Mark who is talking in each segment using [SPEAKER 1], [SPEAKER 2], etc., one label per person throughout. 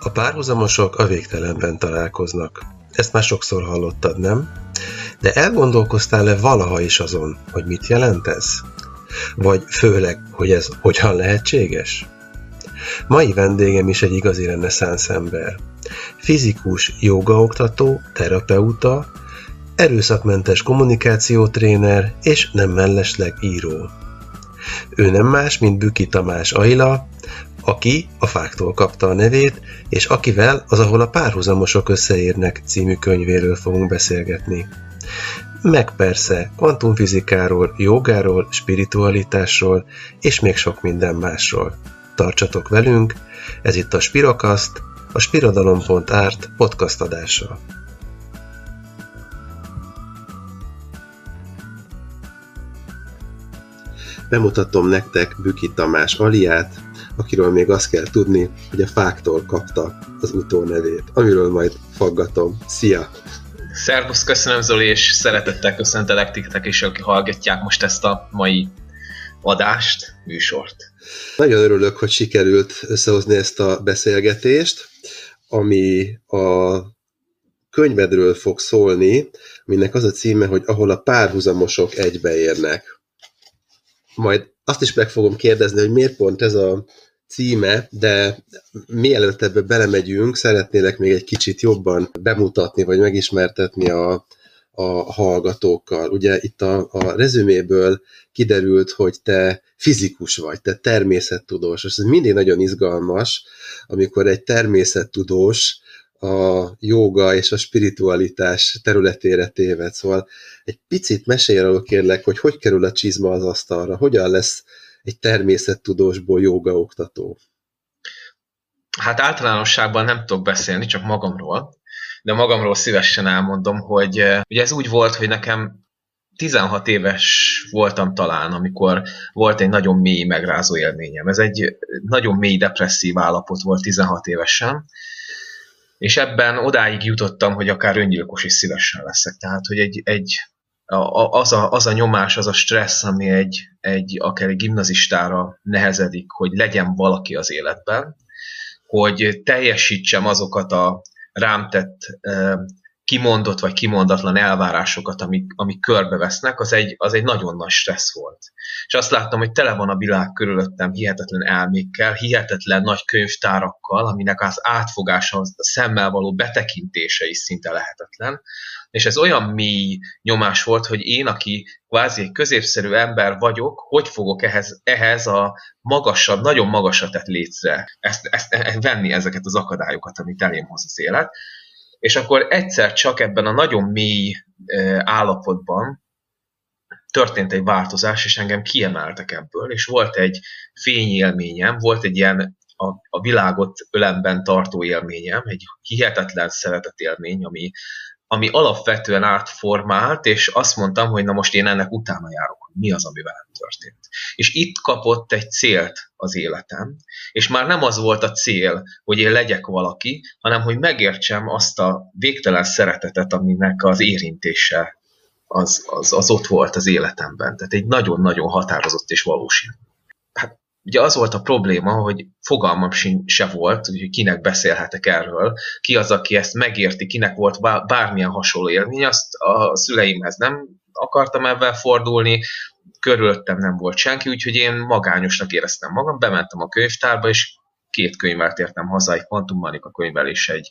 [SPEAKER 1] A párhuzamosok a végtelenben találkoznak. Ezt már sokszor hallottad, nem? De elgondolkoztál-e valaha is azon, hogy mit jelent ez? Vagy főleg, hogy ez hogyan lehetséges? Mai vendégem is egy igazi reneszánsz ember. Fizikus, jogaoktató, terapeuta, erőszakmentes kommunikációtréner és nem mellesleg író. Ő nem más, mint Büki Tamás Aila, aki a fáktól kapta a nevét, és akivel az, ahol a párhuzamosok összeérnek című könyvéről fogunk beszélgetni. Meg persze kvantumfizikáról, jogáról, spiritualitásról, és még sok minden másról. Tartsatok velünk, ez itt a Spirokaszt, a spirodalom.art podcast adása. Bemutatom nektek Büki Tamás Aliát, akiről még azt kell tudni, hogy a fáktól kapta az utónevét, amiről majd faggatom. Szia!
[SPEAKER 2] Szervusz, köszönöm Zoli, és szeretettel köszöntelek titeket is, akik hallgatják most ezt a mai adást, műsort.
[SPEAKER 1] Nagyon örülök, hogy sikerült összehozni ezt a beszélgetést, ami a könyvedről fog szólni, aminek az a címe, hogy ahol a párhuzamosok egybeérnek. Majd azt is meg fogom kérdezni, hogy miért pont ez a címe, de mielőtt ebbe belemegyünk, szeretnélek még egy kicsit jobban bemutatni, vagy megismertetni a, a hallgatókkal. Ugye itt a, a rezüméből kiderült, hogy te fizikus vagy, te természettudós, és ez mindig nagyon izgalmas, amikor egy természettudós a jóga és a spiritualitás területére téved. Szóval egy picit mesélj arról kérlek, hogy hogy kerül a csizma az asztalra, hogyan lesz egy természettudósból jóga oktató?
[SPEAKER 2] Hát általánosságban nem tudok beszélni, csak magamról, de magamról szívesen elmondom, hogy ugye ez úgy volt, hogy nekem 16 éves voltam talán, amikor volt egy nagyon mély megrázó élményem. Ez egy nagyon mély depresszív állapot volt 16 évesen, és ebben odáig jutottam, hogy akár öngyilkos is szívesen leszek. Tehát, hogy egy, egy az a, az a nyomás, az a stressz, ami egy, egy akár egy gimnazistára nehezedik, hogy legyen valaki az életben, hogy teljesítsem azokat a rám tett kimondott vagy kimondatlan elvárásokat, amik, amik körbevesznek, az egy, az egy nagyon nagy stressz volt. És azt láttam, hogy tele van a világ körülöttem hihetetlen elmékkel, hihetetlen nagy könyvtárakkal, aminek az átfogása, a szemmel való betekintése is szinte lehetetlen. És ez olyan mély nyomás volt, hogy én, aki kvázi egy középszerű ember vagyok, hogy fogok ehhez, ehhez a magasabb, nagyon magasra létre ezt, ezt, ezt, venni ezeket az akadályokat, amit elém hoz az élet. És akkor egyszer csak ebben a nagyon mély állapotban történt egy változás, és engem kiemeltek ebből, és volt egy fényélményem, volt egy ilyen a, a világot ölemben tartó élményem, egy hihetetlen élmény, ami, ami alapvetően átformált, és azt mondtam, hogy na most én ennek utána járok, mi az, ami velem történt. És itt kapott egy célt az életem, és már nem az volt a cél, hogy én legyek valaki, hanem hogy megértsem azt a végtelen szeretetet, aminek az érintése az, az, az ott volt az életemben. Tehát egy nagyon-nagyon határozott és valós Hát ugye az volt a probléma, hogy fogalmam se volt, hogy kinek beszélhetek erről, ki az, aki ezt megérti, kinek volt bármilyen hasonló élmény, azt a szüleimhez nem akartam ebben fordulni, körülöttem nem volt senki, úgyhogy én magányosnak éreztem magam, bementem a könyvtárba, és két könyvvel értem haza, egy Quantum Manika könyvvel és egy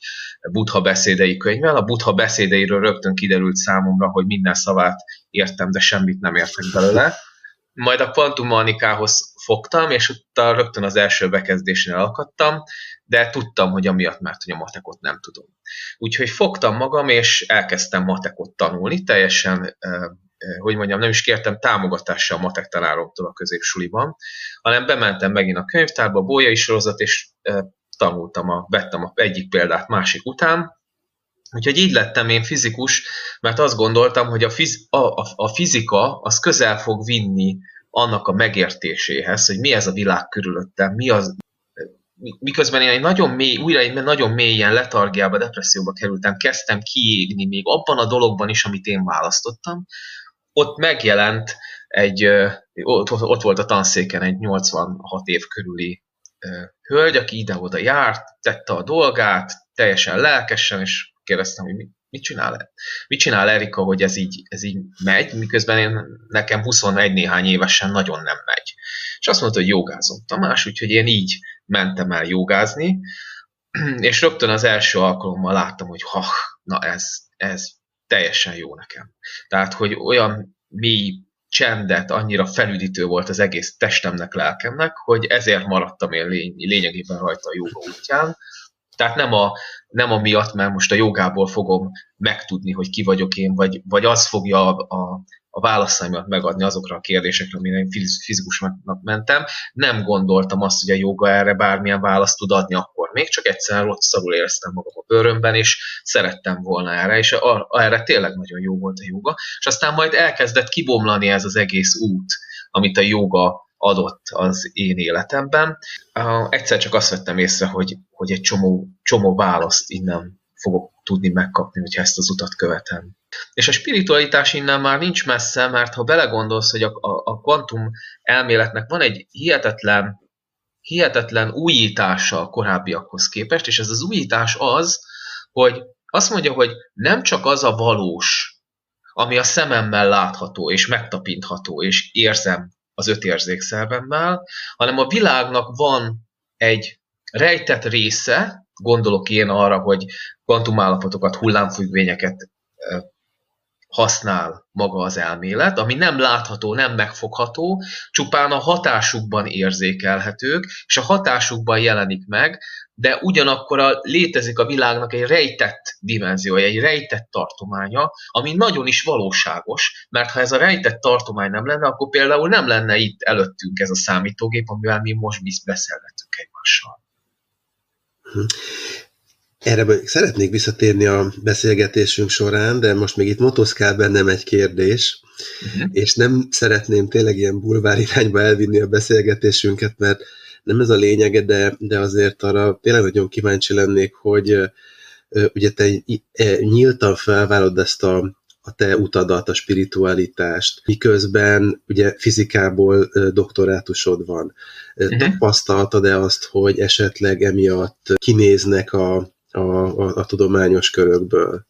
[SPEAKER 2] Buddha beszédei könyvvel. A Buddha beszédeiről rögtön kiderült számomra, hogy minden szavát értem, de semmit nem értek belőle. Majd a Quantum Manikához fogtam, és utána rögtön az első bekezdésnél alkattam, de tudtam, hogy amiatt, mert hogy a matekot nem tudom. Úgyhogy fogtam magam, és elkezdtem matekot tanulni, teljesen hogy mondjam, nem is kértem támogatása a matek tanáromtól a középsuliban, hanem bementem megint a könyvtárba, a bolyai sorozat, és tanultam, a, vettem a egyik példát másik után, Úgyhogy így lettem én fizikus, mert azt gondoltam, hogy a, fiz, a, a, a fizika az közel fog vinni annak a megértéséhez, hogy mi ez a világ körülöttem, mi az, miközben én egy nagyon mély, újra egy nagyon mélyen letargiába, depresszióba kerültem, kezdtem kiégni még abban a dologban is, amit én választottam, ott megjelent egy, ott, ott volt a tanszéken egy 86 év körüli hölgy, aki ide-oda járt, tette a dolgát, teljesen lelkesen, és kérdeztem, hogy mit csinál Mit csinál Erika, hogy ez így, ez így megy, miközben én, nekem 21 néhány évesen nagyon nem megy. És azt mondta, hogy jogázom Tamás, úgyhogy én így mentem el jogázni, és rögtön az első alkalommal láttam, hogy ha, na ez, ez teljesen jó nekem. Tehát, hogy olyan mély csendet, annyira felüdítő volt az egész testemnek, lelkemnek, hogy ezért maradtam én lény- lényegében rajta a joga útján. Tehát nem a, nem a miatt, mert most a jogából fogom megtudni, hogy ki vagyok én, vagy, vagy az fogja a, a, a válaszaimat megadni azokra a kérdésekre, amire én fizikusnak mentem. Nem gondoltam azt, hogy a joga erre bármilyen választ tud adni akkor még, csak egyszerűen rosszul éreztem magam a bőrömben, és szerettem volna erre, és a, a, erre tényleg nagyon jó volt a joga. És aztán majd elkezdett kibomlani ez az egész út, amit a joga adott az én életemben. Egyszer csak azt vettem észre, hogy, hogy egy csomó, csomó választ innen fogok tudni megkapni, hogyha ezt az utat követem. És a spiritualitás innen már nincs messze, mert ha belegondolsz, hogy a, a, a kvantum elméletnek van egy hihetetlen, hihetetlen újítása a korábbiakhoz képest, és ez az újítás az, hogy azt mondja, hogy nem csak az a valós, ami a szememmel látható, és megtapintható, és érzem az öt érzékszervemmel, hanem a világnak van egy rejtett része, gondolok én arra, hogy kvantumállapotokat, hullámfüggvényeket használ maga az elmélet, ami nem látható, nem megfogható, csupán a hatásukban érzékelhetők, és a hatásukban jelenik meg, de ugyanakkor a, létezik a világnak egy rejtett dimenziója, egy rejtett tartománya, ami nagyon is valóságos, mert ha ez a rejtett tartomány nem lenne, akkor például nem lenne itt előttünk ez a számítógép, amivel mi most beszélgetünk egymással.
[SPEAKER 1] Erre szeretnék visszatérni a beszélgetésünk során, de most még itt motoszkál bennem egy kérdés, uh-huh. és nem szeretném tényleg ilyen bulvár irányba elvinni a beszélgetésünket, mert nem ez a lényege, de, de azért arra tényleg nagyon kíváncsi lennék, hogy ugye te nyíltan felvállalod ezt a, a te utadat, a spiritualitást, miközben ugye fizikából doktorátusod van. Uh-huh. Tapasztaltad-e azt, hogy esetleg emiatt kinéznek a, a, a, a tudományos körökből?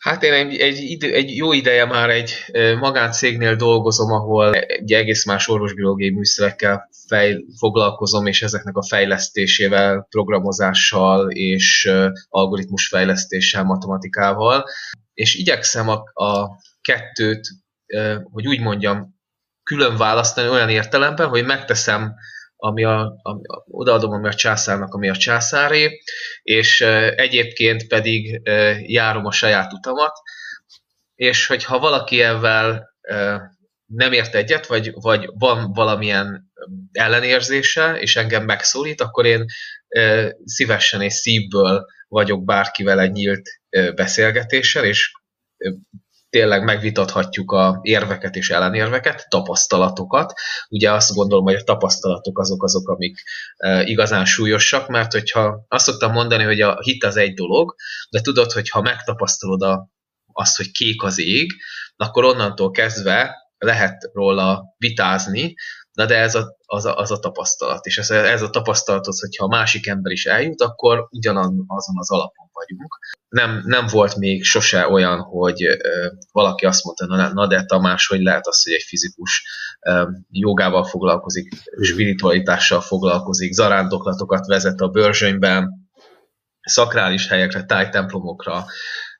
[SPEAKER 2] Hát én egy, egy, idő, egy jó ideje már egy magáncégnél dolgozom, ahol egy egész más orvosbiológiai műszerekkel fej, foglalkozom, és ezeknek a fejlesztésével, programozással és algoritmus fejlesztéssel, matematikával. És igyekszem a, a kettőt, hogy úgy mondjam, külön választani olyan értelemben, hogy megteszem ami a, ami, odaadom, ami a császárnak, ami a császáré, és egyébként pedig járom a saját utamat, és hogyha valaki ebben nem ért egyet, vagy, vagy van valamilyen ellenérzése, és engem megszólít, akkor én szívesen és szívből vagyok bárkivel egy nyílt beszélgetéssel, és tényleg megvitathatjuk a érveket és ellenérveket, tapasztalatokat. Ugye azt gondolom, hogy a tapasztalatok azok azok, amik e, igazán súlyosak, mert hogyha azt szoktam mondani, hogy a hit az egy dolog, de tudod, hogy ha megtapasztalod a, azt, hogy kék az ég, akkor onnantól kezdve lehet róla vitázni, Na de ez a, az, a, az a tapasztalat, és ez, ez a tapasztalat az, hogyha a másik ember is eljut, akkor ugyanazon az alapon vagyunk. Nem, nem volt még sose olyan, hogy ö, valaki azt mondta, na, na de Tamás, hogy lehet az, hogy egy fizikus ö, jogával foglalkozik, spiritualitással foglalkozik, zarándoklatokat vezet a bőrzsönyben, szakrális helyekre, tájtemplomokra,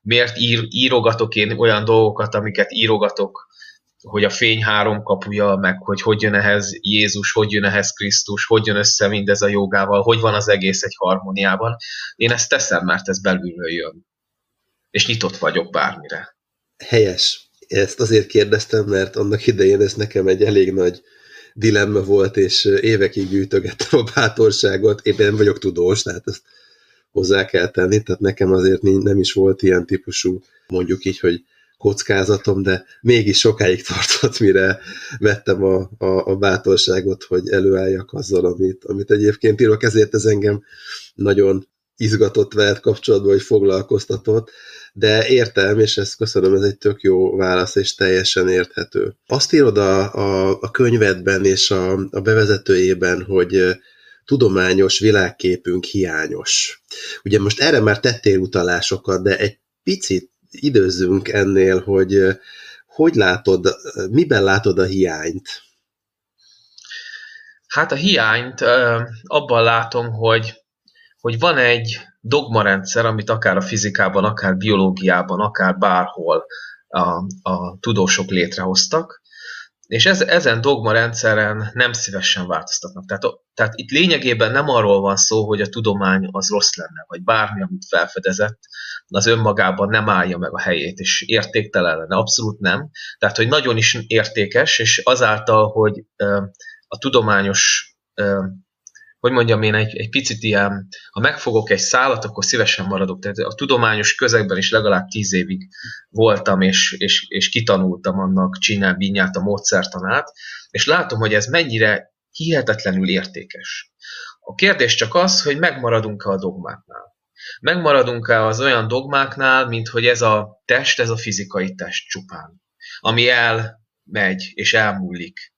[SPEAKER 2] miért ír, írogatok én olyan dolgokat, amiket írogatok hogy a fény három kapuja, meg hogy hogy jön ehhez Jézus, hogy jön ehhez Krisztus, hogy jön össze mindez a jogával, hogy van az egész egy harmóniában. Én ezt teszem, mert ez belülről jön. És nyitott vagyok bármire.
[SPEAKER 1] Helyes. Ezt azért kérdeztem, mert annak idején ez nekem egy elég nagy dilemma volt, és évekig gyűjtögettem a bátorságot. Éppen nem vagyok tudós, tehát ezt hozzá kell tenni, tehát nekem azért nem is volt ilyen típusú, mondjuk így, hogy kockázatom, de mégis sokáig tartott, mire vettem a, a, a bátorságot, hogy előálljak azzal, amit, amit egyébként írok, ezért ez engem nagyon izgatott veled kapcsolatban, hogy foglalkoztatott, de értem, és ezt köszönöm, ez egy tök jó válasz, és teljesen érthető. Azt írod a, a, a könyvedben és a, a bevezetőjében, hogy tudományos világképünk hiányos. Ugye most erre már tettél utalásokat, de egy picit időzzünk ennél, hogy hogy látod, miben látod a hiányt?
[SPEAKER 2] Hát a hiányt abban látom, hogy, hogy van egy dogmarendszer, amit akár a fizikában, akár biológiában, akár bárhol a, a tudósok létrehoztak, és ez, ezen dogma rendszeren nem szívesen változtatnak. Tehát, tehát itt lényegében nem arról van szó, hogy a tudomány az rossz lenne, vagy bármi, amit felfedezett, az önmagában nem állja meg a helyét, és értéktelen lenne. Abszolút nem. Tehát, hogy nagyon is értékes, és azáltal, hogy a tudományos hogy mondjam én, egy, egy picit ilyen, ha megfogok egy szálat, akkor szívesen maradok. Tehát a tudományos közegben is legalább tíz évig voltam, és, és, és kitanultam annak csinál binyát, a módszertanát, és látom, hogy ez mennyire hihetetlenül értékes. A kérdés csak az, hogy megmaradunk-e a dogmáknál. Megmaradunk-e az olyan dogmáknál, mint hogy ez a test, ez a fizikai test csupán, ami elmegy és elmúlik,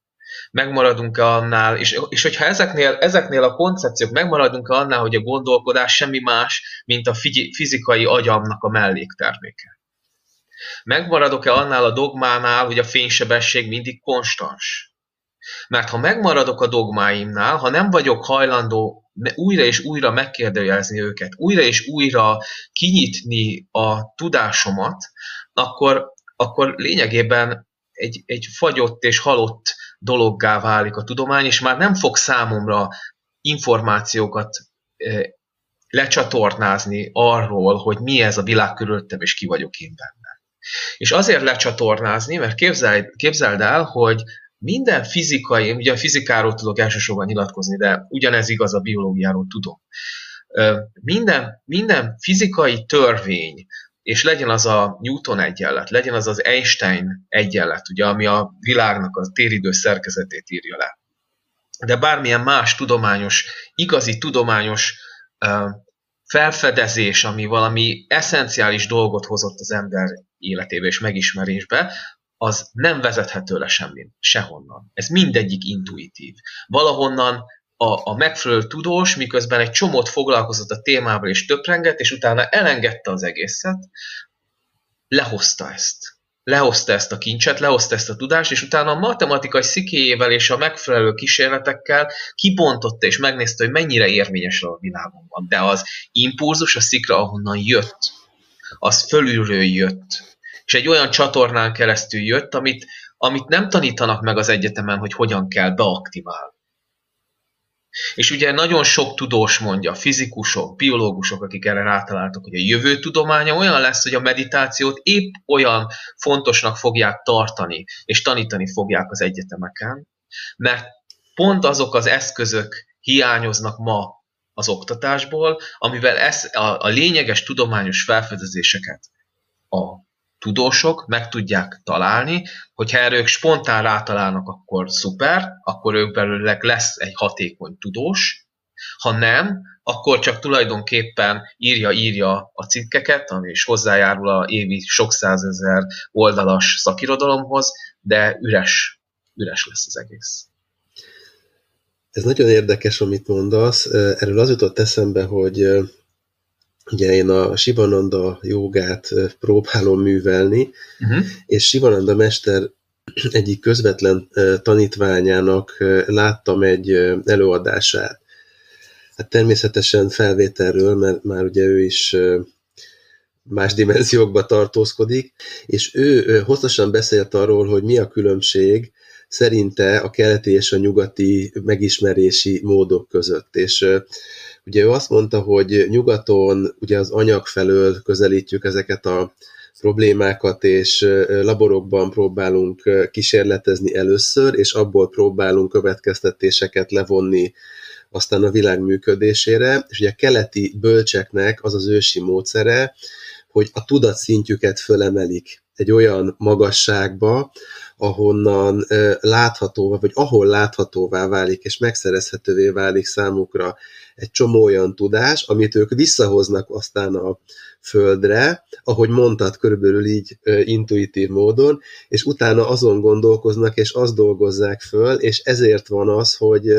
[SPEAKER 2] megmaradunk-e annál, és, és hogyha ezeknél, ezeknél a koncepciók megmaradunk-e annál, hogy a gondolkodás semmi más, mint a fizikai agyamnak a mellékterméke. Megmaradok-e annál a dogmánál, hogy a fénysebesség mindig konstans? Mert ha megmaradok a dogmáimnál, ha nem vagyok hajlandó újra és újra megkérdőjelezni őket, újra és újra kinyitni a tudásomat, akkor, akkor lényegében egy, egy fagyott és halott dologgá válik a tudomány, és már nem fog számomra információkat lecsatornázni arról, hogy mi ez a világ körülöttem, és ki vagyok én benne. És azért lecsatornázni, mert képzeld, képzeld el, hogy minden fizikai, én ugye a fizikáról tudok elsősorban nyilatkozni, de ugyanez igaz a biológiáról tudom. Minden, minden fizikai törvény, és legyen az a Newton egyenlet, legyen az az Einstein egyenlet, ugye, ami a világnak a téridő szerkezetét írja le. De bármilyen más tudományos, igazi tudományos felfedezés, ami valami eszenciális dolgot hozott az ember életébe és megismerésbe, az nem vezethető le semmi, sehonnan. Ez mindegyik intuitív. Valahonnan a, a megfelelő tudós, miközben egy csomót foglalkozott a témával és töprengett, és utána elengedte az egészet, lehozta ezt. Lehozta ezt a kincset, lehozta ezt a tudást, és utána a matematikai szikéjével és a megfelelő kísérletekkel kibontotta és megnézte, hogy mennyire érvényes a világon van. De az impulzus a szikra, ahonnan jött, az fölülről jött. És egy olyan csatornán keresztül jött, amit, amit nem tanítanak meg az egyetemen, hogy hogyan kell beaktiválni. És ugye nagyon sok tudós mondja, fizikusok, biológusok, akik erre rátaláltak, hogy a jövő tudománya olyan lesz, hogy a meditációt épp olyan fontosnak fogják tartani, és tanítani fogják az egyetemeken, mert pont azok az eszközök hiányoznak ma az oktatásból, amivel ez, a, a lényeges tudományos felfedezéseket a tudósok meg tudják találni, hogyha erre ők spontán rátalálnak, akkor szuper, akkor ők belőleg lesz egy hatékony tudós, ha nem, akkor csak tulajdonképpen írja-írja a cikkeket, ami is hozzájárul a évi sok százezer oldalas szakirodalomhoz, de üres, üres lesz az egész.
[SPEAKER 1] Ez nagyon érdekes, amit mondasz. Erről az jutott eszembe, hogy ugye én a Sivananda jogát próbálom művelni, uh-huh. és Sivananda mester egyik közvetlen tanítványának láttam egy előadását. Hát természetesen felvételről, mert már ugye ő is más dimenziókba tartózkodik, és ő hosszasan beszélt arról, hogy mi a különbség szerinte a keleti és a nyugati megismerési módok között. És Ugye ő azt mondta, hogy nyugaton ugye az anyag felől közelítjük ezeket a problémákat, és laborokban próbálunk kísérletezni először, és abból próbálunk következtetéseket levonni aztán a világ működésére, és ugye a keleti bölcseknek az az ősi módszere, hogy a tudatszintjüket fölemelik. Egy olyan magasságba, ahonnan láthatóvá, vagy ahol láthatóvá válik, és megszerezhetővé válik számukra egy csomó olyan tudás, amit ők visszahoznak aztán a földre, ahogy mondtad, körülbelül így intuitív módon, és utána azon gondolkoznak, és azt dolgozzák föl, és ezért van az, hogy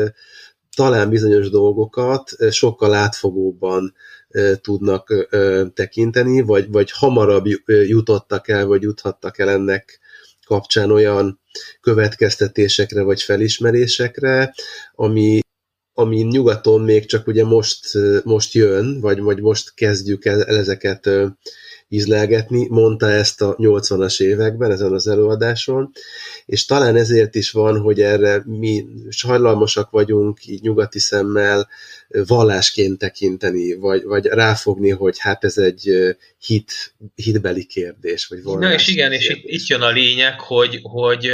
[SPEAKER 1] talán bizonyos dolgokat sokkal átfogóbban tudnak tekinteni, vagy, vagy hamarabb jutottak el, vagy juthattak el ennek kapcsán olyan következtetésekre, vagy felismerésekre, ami, ami nyugaton még csak ugye most, most jön, vagy, vagy most kezdjük el, ezeket ízlelgetni, mondta ezt a 80-as években ezen az előadáson, és talán ezért is van, hogy erre mi hajlamosak vagyunk így nyugati szemmel vallásként tekinteni, vagy, vagy ráfogni, hogy hát ez egy hit, hitbeli kérdés, vagy
[SPEAKER 2] Na és igen, kérdés. és itt, itt jön a lényeg, hogy, hogy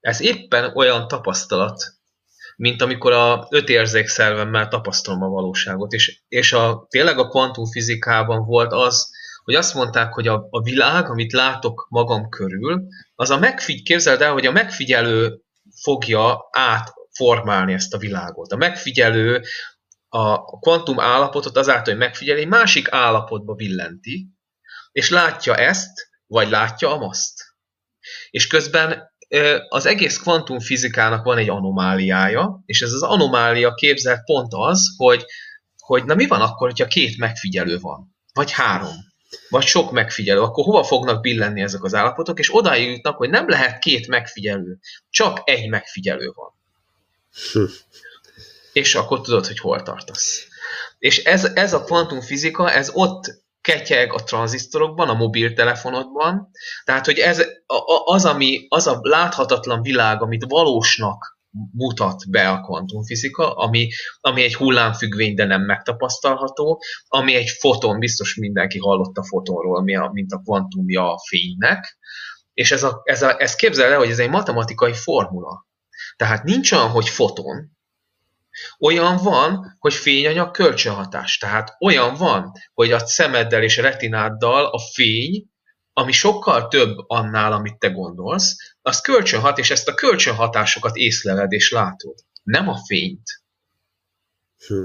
[SPEAKER 2] ez éppen olyan tapasztalat, mint amikor a öt érzékszervemmel tapasztalom a valóságot. És, és a, tényleg a kvantumfizikában volt az, hogy azt mondták, hogy a, a világ, amit látok magam körül, az a megfigy, képzeld el, hogy a megfigyelő fogja átformálni ezt a világot. A megfigyelő a kvantum állapotot azáltal, hogy megfigyeli, másik állapotba billenti, és látja ezt, vagy látja azt. És közben az egész kvantumfizikának van egy anomáliája, és ez az anomália képzelt pont az, hogy, hogy na mi van akkor, hogyha két megfigyelő van, vagy három, vagy sok megfigyelő, akkor hova fognak billenni ezek az állapotok, és odáig jutnak, hogy nem lehet két megfigyelő, csak egy megfigyelő van. Hm. És akkor tudod, hogy hol tartasz. És ez, ez a kvantumfizika, ez ott ketyeg a tranzisztorokban, a mobiltelefonodban, tehát, hogy ez az, ami, az a láthatatlan világ, amit valósnak mutat be a kvantumfizika, ami, ami egy hullámfüggvény, de nem megtapasztalható, ami egy foton, biztos mindenki hallott a fotonról, mi a, mint a kvantumja a fénynek, és ez, a, ez, a, ez képzel el, hogy ez egy matematikai formula. Tehát nincs olyan, hogy foton, olyan van, hogy fényanyag kölcsönhatás. Tehát olyan van, hogy a szemeddel és a retináddal a fény, ami sokkal több annál, amit te gondolsz, az kölcsönhat, és ezt a kölcsönhatásokat észleled és látod. Nem a fényt.
[SPEAKER 1] Hm.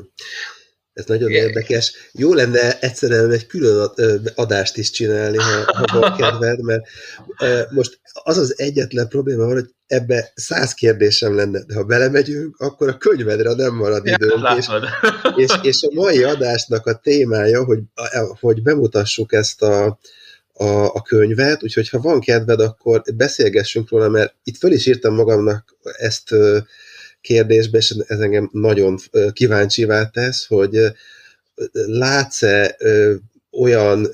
[SPEAKER 1] Ez nagyon Igen. érdekes. Jó lenne egyszerűen egy külön adást is csinálni, ha, ha van kedved, mert most az az egyetlen probléma van, hogy ebbe száz kérdésem lenne, de ha belemegyünk, akkor a könyvedre nem marad ja, időnk. És, és, és a mai adásnak a témája, hogy, hogy bemutassuk ezt a, a, a könyvet, úgyhogy ha van kedved, akkor beszélgessünk róla, mert itt föl is írtam magamnak ezt kérdésbe, és ez engem nagyon kíváncsivá tesz, hogy látsz-e olyan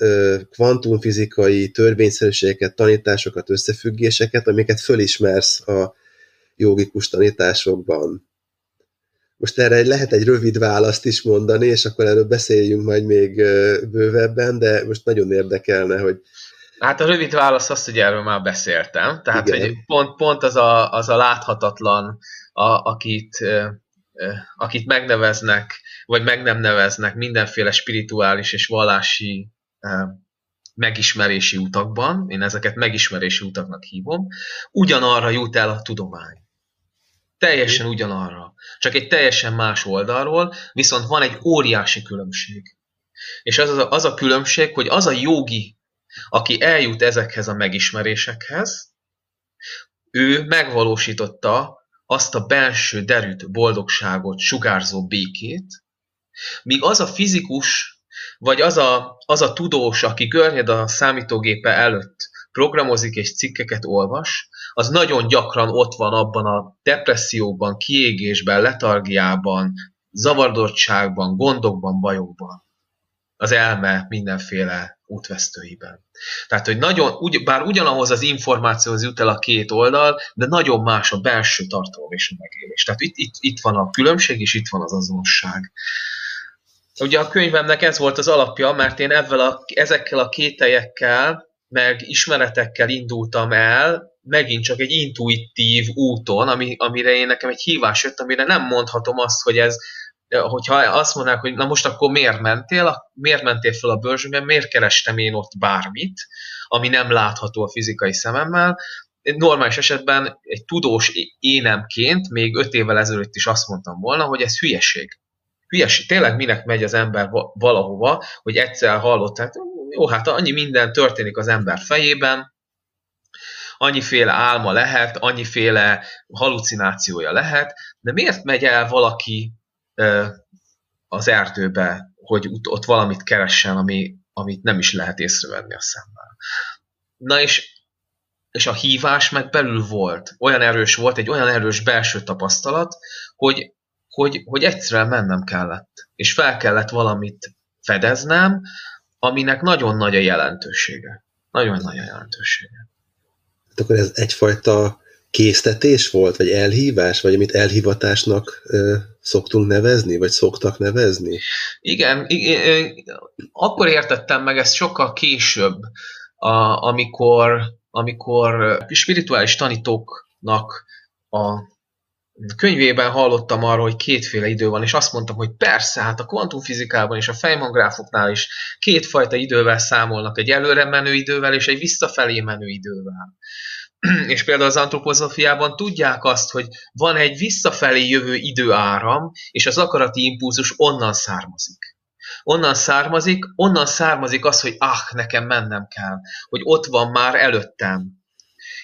[SPEAKER 1] kvantumfizikai törvényszerűségeket, tanításokat, összefüggéseket, amiket fölismersz a jogikus tanításokban. Most erre lehet egy rövid választ is mondani, és akkor erről beszéljünk majd még bővebben, de most nagyon érdekelne, hogy...
[SPEAKER 2] Hát a rövid válasz az, hogy erről már beszéltem. Tehát, Igen. hogy pont, pont az, a, az a láthatatlan, a, akit, akit megneveznek, vagy meg nem neveznek mindenféle spirituális és vallási megismerési utakban, én ezeket megismerési utaknak hívom, ugyanarra jut el a tudomány. Teljesen ugyanarra. Csak egy teljesen más oldalról, viszont van egy óriási különbség. És az a, az a különbség, hogy az a jogi, aki eljut ezekhez a megismerésekhez, ő megvalósította azt a belső derűt boldogságot, sugárzó békét, míg az a fizikus, vagy az a, az a tudós, aki görnyed a számítógépe előtt, programozik és cikkeket olvas, az nagyon gyakran ott van abban a depresszióban, kiégésben, letargiában, zavardottságban, gondokban, bajokban. Az elme mindenféle útvesztőiben. Tehát, hogy nagyon, ugy, bár ugyanahoz az információhoz jut el a két oldal, de nagyon más a belső tartalom és a megélés. Tehát itt, itt, itt van a különbség, és itt van az azonosság. Ugye a könyvemnek ez volt az alapja, mert én ezzel a, ezekkel a kételyekkel, meg ismeretekkel indultam el, megint csak egy intuitív úton, ami, amire én nekem egy hívás jött, amire nem mondhatom azt, hogy ez hogyha azt mondanák, hogy na most akkor miért mentél, miért mentél fel a bőrzsőben, miért kerestem én ott bármit, ami nem látható a fizikai szememmel, normális esetben egy tudós énemként még öt évvel ezelőtt is azt mondtam volna, hogy ez hülyeség. Hülyeség. Tényleg minek megy az ember valahova, hogy egyszer hallott, tehát jó, hát annyi minden történik az ember fejében, annyiféle álma lehet, annyiféle halucinációja lehet, de miért megy el valaki az erdőbe, hogy ott valamit keressen, ami, amit nem is lehet észrevenni a szemmel. Na és, és a hívás meg belül volt, olyan erős volt, egy olyan erős belső tapasztalat, hogy, hogy, hogy egyszerűen mennem kellett, és fel kellett valamit fedeznem, aminek nagyon nagy a jelentősége. Nagyon nagy a jelentősége.
[SPEAKER 1] Hát akkor ez egyfajta késztetés volt, vagy elhívás, vagy amit elhivatásnak ö, szoktunk nevezni, vagy szoktak nevezni?
[SPEAKER 2] Igen, igen, akkor értettem meg ezt sokkal később, a, amikor, amikor spirituális tanítóknak a könyvében hallottam arról, hogy kétféle idő van, és azt mondtam, hogy persze, hát a kvantumfizikában és a fejmangráfoknál is kétfajta idővel számolnak, egy előre menő idővel és egy visszafelé menő idővel. és például az antropozófiában tudják azt, hogy van egy visszafelé jövő időáram, és az akarati impulzus onnan származik. Onnan származik, onnan származik az, hogy ah, nekem mennem kell, hogy ott van már előttem,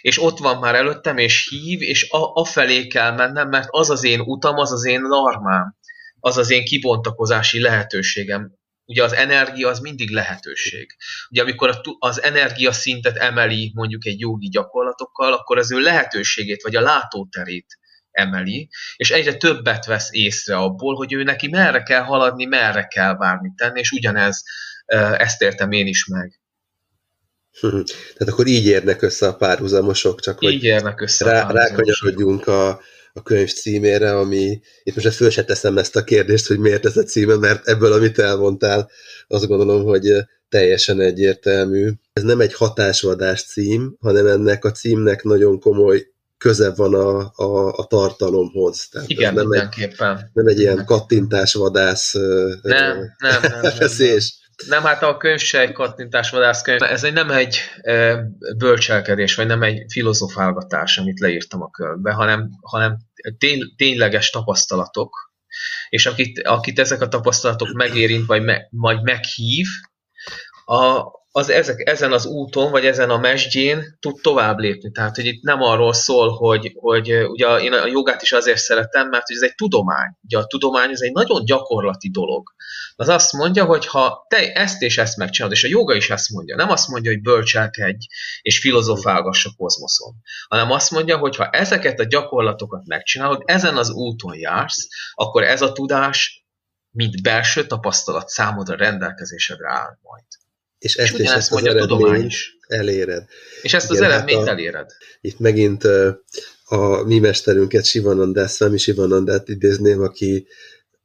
[SPEAKER 2] és ott van már előttem, és hív, és a, afelé kell mennem, mert az az én utam, az az én normám, az az én kibontakozási lehetőségem. Ugye az energia az mindig lehetőség. Ugye amikor az energia szintet emeli mondjuk egy jogi gyakorlatokkal, akkor az ő lehetőségét, vagy a látóterét emeli, és egyre többet vesz észre abból, hogy ő neki merre kell haladni, merre kell bármit tenni, és ugyanez, ezt értem én is meg.
[SPEAKER 1] Tehát akkor így érnek össze a párhuzamosok, csak
[SPEAKER 2] így hogy érnek össze
[SPEAKER 1] rá, rákanyarodjunk a, a könyv címére, ami itt most föl se teszem ezt a kérdést, hogy miért ez a címe, mert ebből, amit elmondtál, azt gondolom, hogy teljesen egyértelmű. Ez nem egy hatásvadás cím, hanem ennek a címnek nagyon komoly köze van a, a, a tartalomhoz.
[SPEAKER 2] Tehát Igen, nem mindenképpen.
[SPEAKER 1] Egy, nem egy ilyen kattintásvadász
[SPEAKER 2] nem, nem, nem, nem, nem. Nem, hát a könyv se egy kattintásvadászkönyv. Ez egy, nem egy e, bölcselkedés, vagy nem egy filozofálgatás, amit leírtam a könyvbe, hanem, hanem tény, tényleges tapasztalatok, és akit, akit ezek a tapasztalatok megérint, vagy me, majd meghív, a, az ezek, ezen az úton, vagy ezen a mesdjén tud tovább lépni. Tehát, hogy itt nem arról szól, hogy, hogy ugye én a jogát is azért szeretem, mert ez egy tudomány. Ugye a tudomány ez egy nagyon gyakorlati dolog. Az azt mondja, hogy ha te ezt és ezt megcsinálod, és a joga is ezt mondja, nem azt mondja, hogy bölcselkedj és filozofálgass a kozmoszon, hanem azt mondja, hogy ha ezeket a gyakorlatokat megcsinálod, ezen az úton jársz, akkor ez a tudás, mint belső tapasztalat számodra rendelkezésedre áll majd
[SPEAKER 1] és ezt és, és ezt az eredményt eléred.
[SPEAKER 2] És ezt Igen, az eredményt hát a, eléred.
[SPEAKER 1] Itt megint a mi mesterünket, Sivanandás, Szami Sivanandát idézném, aki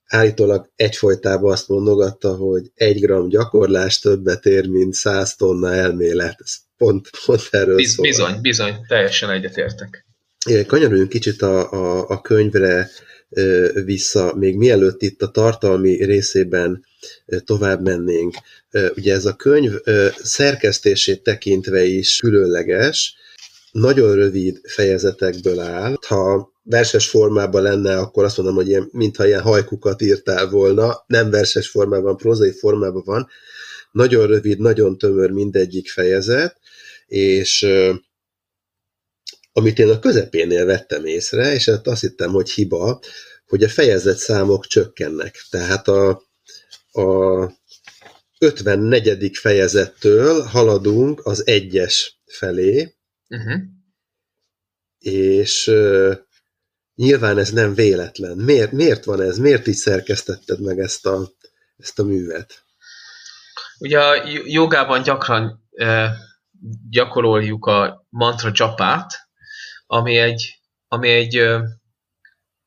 [SPEAKER 1] állítólag egyfolytában azt mondogatta, hogy egy gram gyakorlás többet ér, mint száz tonna elmélet. Ez pont, pont erről
[SPEAKER 2] Biz,
[SPEAKER 1] szól.
[SPEAKER 2] Bizony, bizony, teljesen egyetértek.
[SPEAKER 1] Kanyaruljunk kicsit a, a, a könyvre vissza, még mielőtt itt a tartalmi részében tovább mennénk. Ugye ez a könyv szerkesztését tekintve is különleges, nagyon rövid fejezetekből áll. Ha verses formában lenne, akkor azt mondom, hogy ilyen, mintha ilyen hajkukat írtál volna. Nem verses formában, prozai formában van. Nagyon rövid, nagyon tömör mindegyik fejezet, és amit én a közepénél vettem észre, és hát azt hittem, hogy hiba, hogy a fejezet számok csökkennek. Tehát a, a 54. fejezettől haladunk az egyes felé, uh-huh. és uh, nyilván ez nem véletlen. Miért, miért van ez? Miért így szerkesztetted meg ezt a, ezt a művet?
[SPEAKER 2] Ugye a jogában gyakran uh, gyakoroljuk a mantra japát, ami egy, ami egy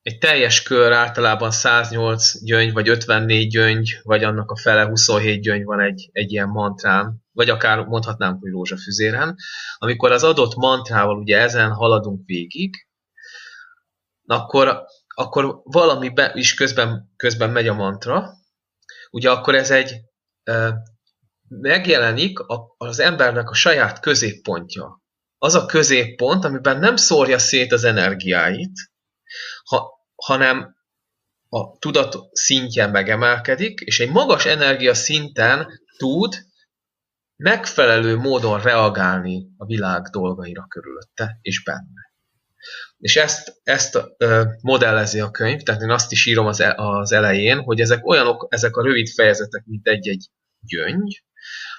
[SPEAKER 2] egy teljes kör általában 108 gyöngy, vagy 54 gyöngy, vagy annak a fele 27 gyöngy van egy, egy ilyen mantrán, vagy akár mondhatnánk, hogy rózsafüzéren. Amikor az adott mantrával ugye ezen haladunk végig, akkor akkor valami be, is közben, közben megy a mantra, ugye akkor ez egy megjelenik az embernek a saját középpontja. Az a középpont, amiben nem szórja szét az energiáit, ha, hanem a tudat szintje megemelkedik, és egy magas energia szinten tud megfelelő módon reagálni a világ dolgaira körülötte és benne. És ezt, ezt uh, modellezi a könyv, tehát én azt is írom az, e, az elején, hogy ezek olyanok, ezek a rövid fejezetek, mint egy-egy gyöngy,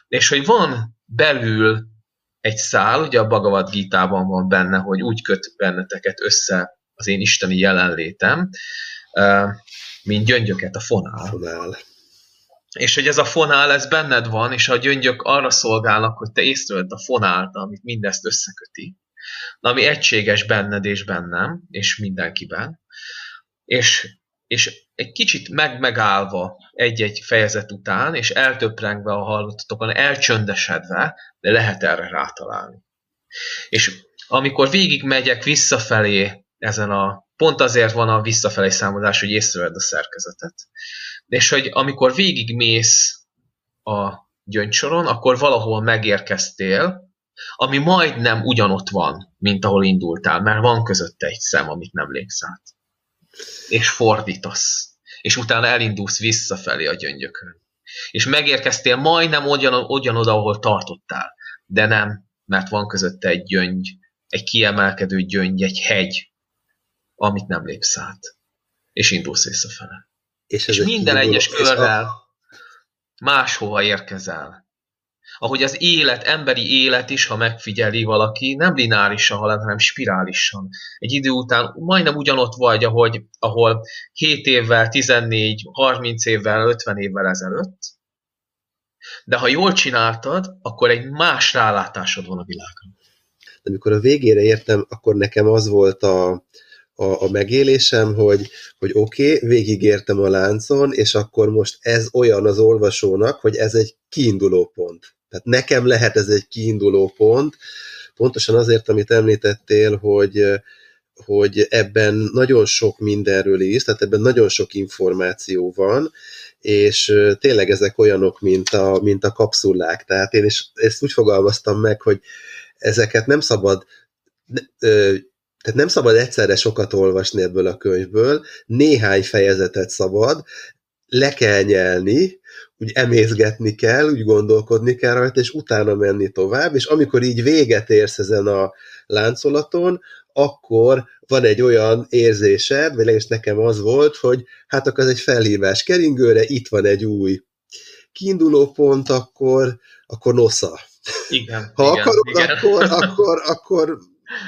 [SPEAKER 2] és hogy van belül egy szál, ugye a Bhagavad Gita-ban van benne, hogy úgy köt benneteket össze az én isteni jelenlétem, mint gyöngyöket a fonál. fonál. És hogy ez a fonál, ez benned van, és a gyöngyök arra szolgálnak, hogy te észrevedd a fonált, amit mindezt összeköti, ami egységes benned és bennem, és mindenkiben. És, és egy kicsit meg-megállva egy-egy fejezet után, és eltöprengve a hallottatokon, elcsöndesedve, de lehet erre rátalálni. És amikor végig megyek visszafelé ezen a, pont azért van a visszafelé számozás, hogy észrevedd a szerkezetet, és hogy amikor végig mész a gyöngysoron, akkor valahol megérkeztél, ami majdnem ugyanott van, mint ahol indultál, mert van közötte egy szem, amit nem lépsz át. És fordítasz. És utána elindulsz visszafelé a gyöngyökön. És megérkeztél majdnem ugyan, ugyanoda, ahol tartottál. De nem, mert van közötte egy gyöngy, egy kiemelkedő gyöngy, egy hegy, amit nem lépsz át. És indulsz visszafele. És, és minden egyes körrel a... máshova érkezel ahogy az élet, emberi élet is, ha megfigyeli valaki, nem lineárisan halad, hanem spirálisan. Egy idő után majdnem ugyanott vagy, ahogy, ahol 7 évvel, 14, 30 évvel, 50 évvel ezelőtt, de ha jól csináltad, akkor egy más rálátásod van a világra.
[SPEAKER 1] De amikor a végére értem, akkor nekem az volt a, a, a megélésem, hogy, hogy oké, okay, végigértem a láncon, és akkor most ez olyan az olvasónak, hogy ez egy kiinduló pont. Tehát nekem lehet ez egy kiinduló pont, pontosan azért, amit említettél, hogy, hogy ebben nagyon sok mindenről is, tehát ebben nagyon sok információ van, és tényleg ezek olyanok, mint a, mint a kapszulák. Tehát én is ezt úgy fogalmaztam meg, hogy ezeket nem szabad tehát nem szabad egyszerre sokat olvasni ebből a könyvből, néhány fejezetet szabad, le kell nyelni, úgy emészgetni kell, úgy gondolkodni kell rajta, és utána menni tovább, és amikor így véget érsz ezen a láncolaton, akkor van egy olyan érzésed, vagy legalábbis nekem az volt, hogy hát akkor ez egy felhívás keringőre, itt van egy új kiinduló pont, akkor, akkor nosza.
[SPEAKER 2] Igen,
[SPEAKER 1] ha
[SPEAKER 2] igen,
[SPEAKER 1] akarod,
[SPEAKER 2] igen.
[SPEAKER 1] Akkor, akkor, akkor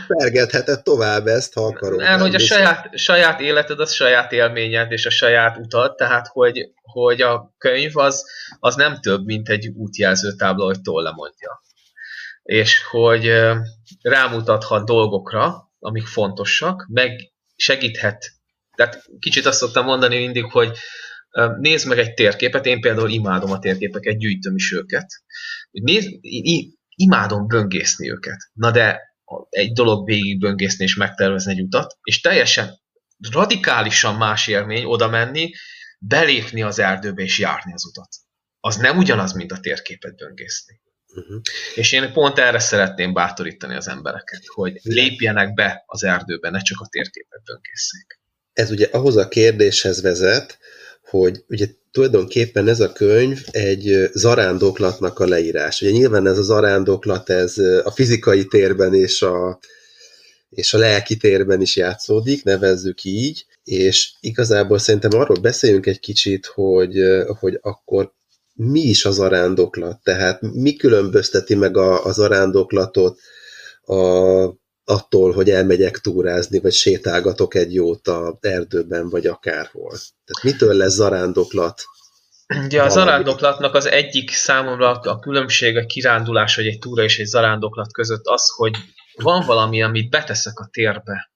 [SPEAKER 1] pergetheted tovább ezt, ha akarod.
[SPEAKER 2] Nem, hogy a saját, saját életed az saját élményed és a saját utad, tehát hogy, hogy a könyv az, az nem több, mint egy útjelző tábla, hogy tolle mondja. És hogy rámutathat dolgokra, amik fontosak, meg segíthet. Tehát kicsit azt szoktam mondani mindig, hogy nézd meg egy térképet, én például imádom a térképeket, gyűjtöm is őket. Nézd, imádom böngészni őket. Na de egy dolog végigböngészni és megtervezni egy utat, és teljesen radikálisan más élmény oda menni, belépni az erdőbe és járni az utat. Az nem ugyanaz, mint a térképet böngészni. Uh-huh. És én pont erre szeretném bátorítani az embereket, hogy lépjenek be az erdőbe, ne csak a térképet böngészszék.
[SPEAKER 1] Ez ugye ahhoz a kérdéshez vezet, hogy ugye tulajdonképpen ez a könyv egy zarándoklatnak a leírás. Ugye nyilván ez a zarándoklat, ez a fizikai térben és a, és a lelki térben is játszódik, nevezzük így, és igazából szerintem arról beszéljünk egy kicsit, hogy, hogy akkor mi is az arándoklat, tehát mi különbözteti meg a, az arándoklatot a, attól, hogy elmegyek túrázni, vagy sétálgatok egy jót a erdőben, vagy akárhol. Tehát mitől lesz zarándoklat?
[SPEAKER 2] Ugye a zarándoklatnak az egyik számomra a különbség a kirándulás, vagy egy túra és egy zarándoklat között az, hogy van valami, amit beteszek a térbe.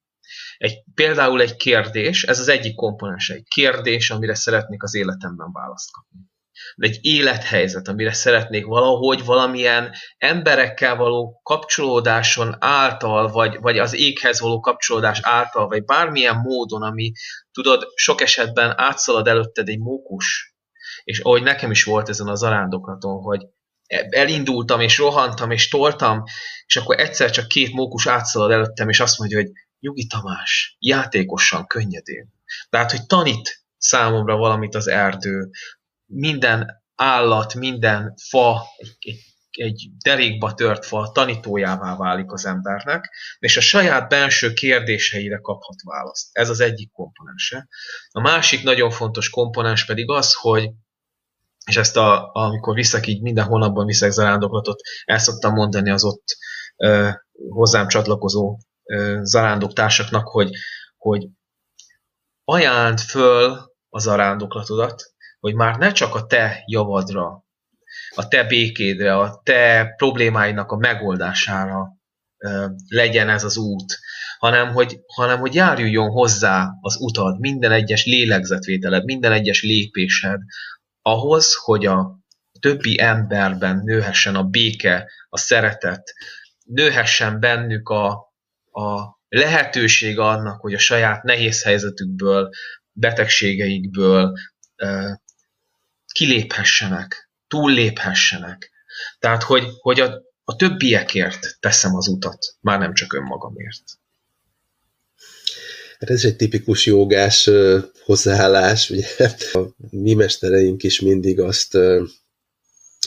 [SPEAKER 2] Egy, például egy kérdés, ez az egyik komponens, egy kérdés, amire szeretnék az életemben választ kapni. Egy élethelyzet, amire szeretnék valahogy valamilyen emberekkel való kapcsolódáson által, vagy, vagy az éghez való kapcsolódás által, vagy bármilyen módon, ami tudod, sok esetben átszalad előtted egy mókus, és ahogy nekem is volt ezen az arándoklaton, hogy elindultam, és rohantam, és toltam, és akkor egyszer csak két mókus átszalad előttem, és azt mondja, hogy Nyugi Tamás, játékosan, könnyedén. Tehát, hogy tanít számomra valamit az erdő, minden állat, minden fa, egy, derékba tört fa tanítójává válik az embernek, és a saját belső kérdéseire kaphat választ. Ez az egyik komponense. A másik nagyon fontos komponens pedig az, hogy és ezt a, amikor viszek így minden hónapban viszek zarándoklatot, el szoktam mondani az ott ö, hozzám csatlakozó ö, zarándok társaknak, hogy, hogy ajánd föl a zarándoklatodat, hogy már ne csak a te javadra, a te békédre, a te problémáinak a megoldására legyen ez az út, hanem hogy, hanem hogy járuljon hozzá az utad, minden egyes lélegzetvételed, minden egyes lépésed, ahhoz, hogy a többi emberben nőhessen a béke, a szeretet, nőhessen bennük a, a lehetőség annak, hogy a saját nehéz helyzetükből, betegségeikből kiléphessenek, túlléphessenek. Tehát, hogy, hogy a, a többiekért teszem az utat, már nem csak önmagamért.
[SPEAKER 1] Hát ez egy tipikus jogás hozzáállás, ugye a mi mestereink is mindig azt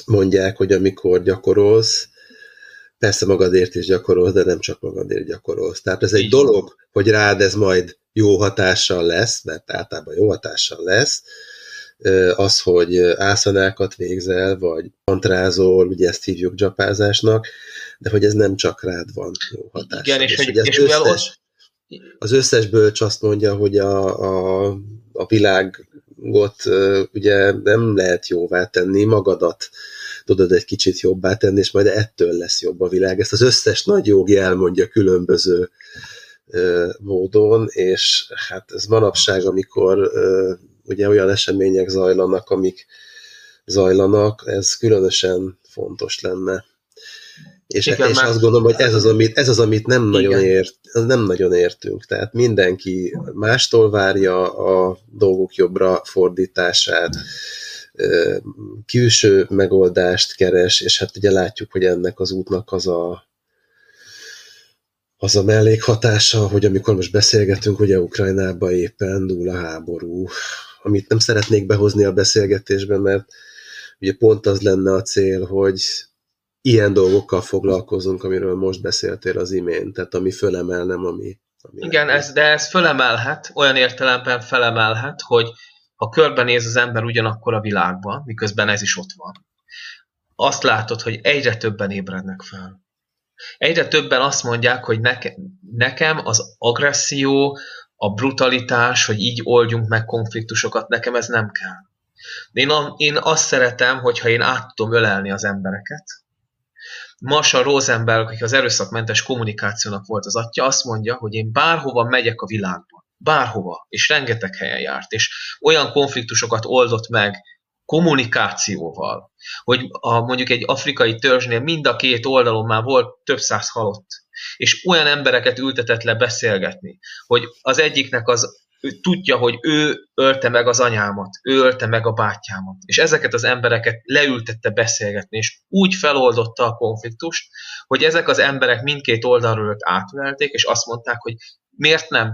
[SPEAKER 1] mondják, hogy amikor gyakorolsz, persze magadért is gyakorolsz, de nem csak magadért gyakorolsz. Tehát ez egy dolog, hogy rád ez majd jó hatással lesz, mert általában jó hatással lesz, az, hogy ászanákat végzel, vagy mantrázol, ugye ezt hívjuk dzsapázásnak, de hogy ez nem csak rád van jó hatással.
[SPEAKER 2] Igen, és, és hogy, és összes,
[SPEAKER 1] ott... az összes bölcs azt mondja, hogy a, a, a világot ugye nem lehet jóvá tenni, magadat tudod egy kicsit jobbá tenni, és majd ettől lesz jobb a világ. Ezt az összes nagy jogi elmondja különböző módon, és hát ez manapság, amikor ugye olyan események zajlanak, amik zajlanak, ez különösen fontos lenne. És, Igen, és azt gondolom, hogy ez az, amit, ez az, amit nem, nagyon ért, nem nagyon értünk. Tehát mindenki mástól várja a dolgok jobbra fordítását, külső megoldást keres, és hát ugye látjuk, hogy ennek az útnak az a az a mellékhatása, hogy amikor most beszélgetünk, ugye Ukrajnában éppen dúl a háború, amit nem szeretnék behozni a beszélgetésbe, mert ugye pont az lenne a cél, hogy ilyen dolgokkal foglalkozunk, amiről most beszéltél az imént, tehát ami fölemel, nem ami... ami
[SPEAKER 2] Igen, ez, de ez fölemelhet, olyan értelemben felemelhet, hogy ha körbenéz az ember ugyanakkor a világban, miközben ez is ott van, azt látod, hogy egyre többen ébrednek fel. Egyre többen azt mondják, hogy neke, nekem az agresszió, a brutalitás, hogy így oldjunk meg konfliktusokat, nekem ez nem kell. Én, a, én azt szeretem, hogyha én át tudom ölelni az embereket. Marshall Rosenberg, aki az erőszakmentes kommunikációnak volt az atya, azt mondja, hogy én bárhova megyek a világban, bárhova, és rengeteg helyen járt, és olyan konfliktusokat oldott meg kommunikációval, hogy a, mondjuk egy afrikai törzsnél mind a két oldalon már volt több száz halott, és olyan embereket ültetett le beszélgetni, hogy az egyiknek az tudja, hogy ő ölte meg az anyámat, ő ölte meg a bátyámat, és ezeket az embereket leültette beszélgetni, és úgy feloldotta a konfliktust, hogy ezek az emberek mindkét oldalról átvelték, és azt mondták, hogy miért nem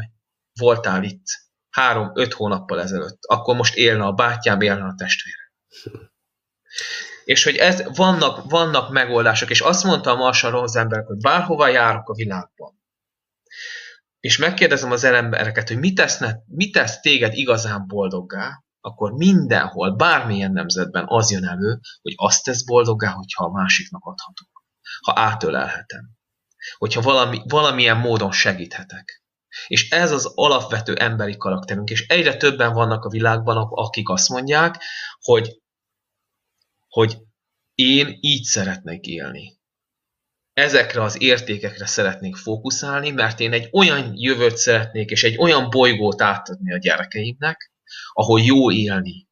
[SPEAKER 2] voltál itt három-öt hónappal ezelőtt, akkor most élne a bátyám, élne a testvére. És hogy ez, vannak, vannak megoldások, és azt mondta a Marshall Rosenberg, hogy bárhova járok a világban, és megkérdezem az embereket, hogy mit, teszne, mit tesz téged igazán boldoggá, akkor mindenhol, bármilyen nemzetben az jön elő, hogy azt tesz boldoggá, hogyha a másiknak adhatok. Ha átölelhetem. Hogyha valami, valamilyen módon segíthetek. És ez az alapvető emberi karakterünk, és egyre többen vannak a világban, akik azt mondják, hogy, hogy én így szeretnék élni. Ezekre az értékekre szeretnék fókuszálni, mert én egy olyan jövőt szeretnék, és egy olyan bolygót átadni a gyerekeimnek, ahol jó élni.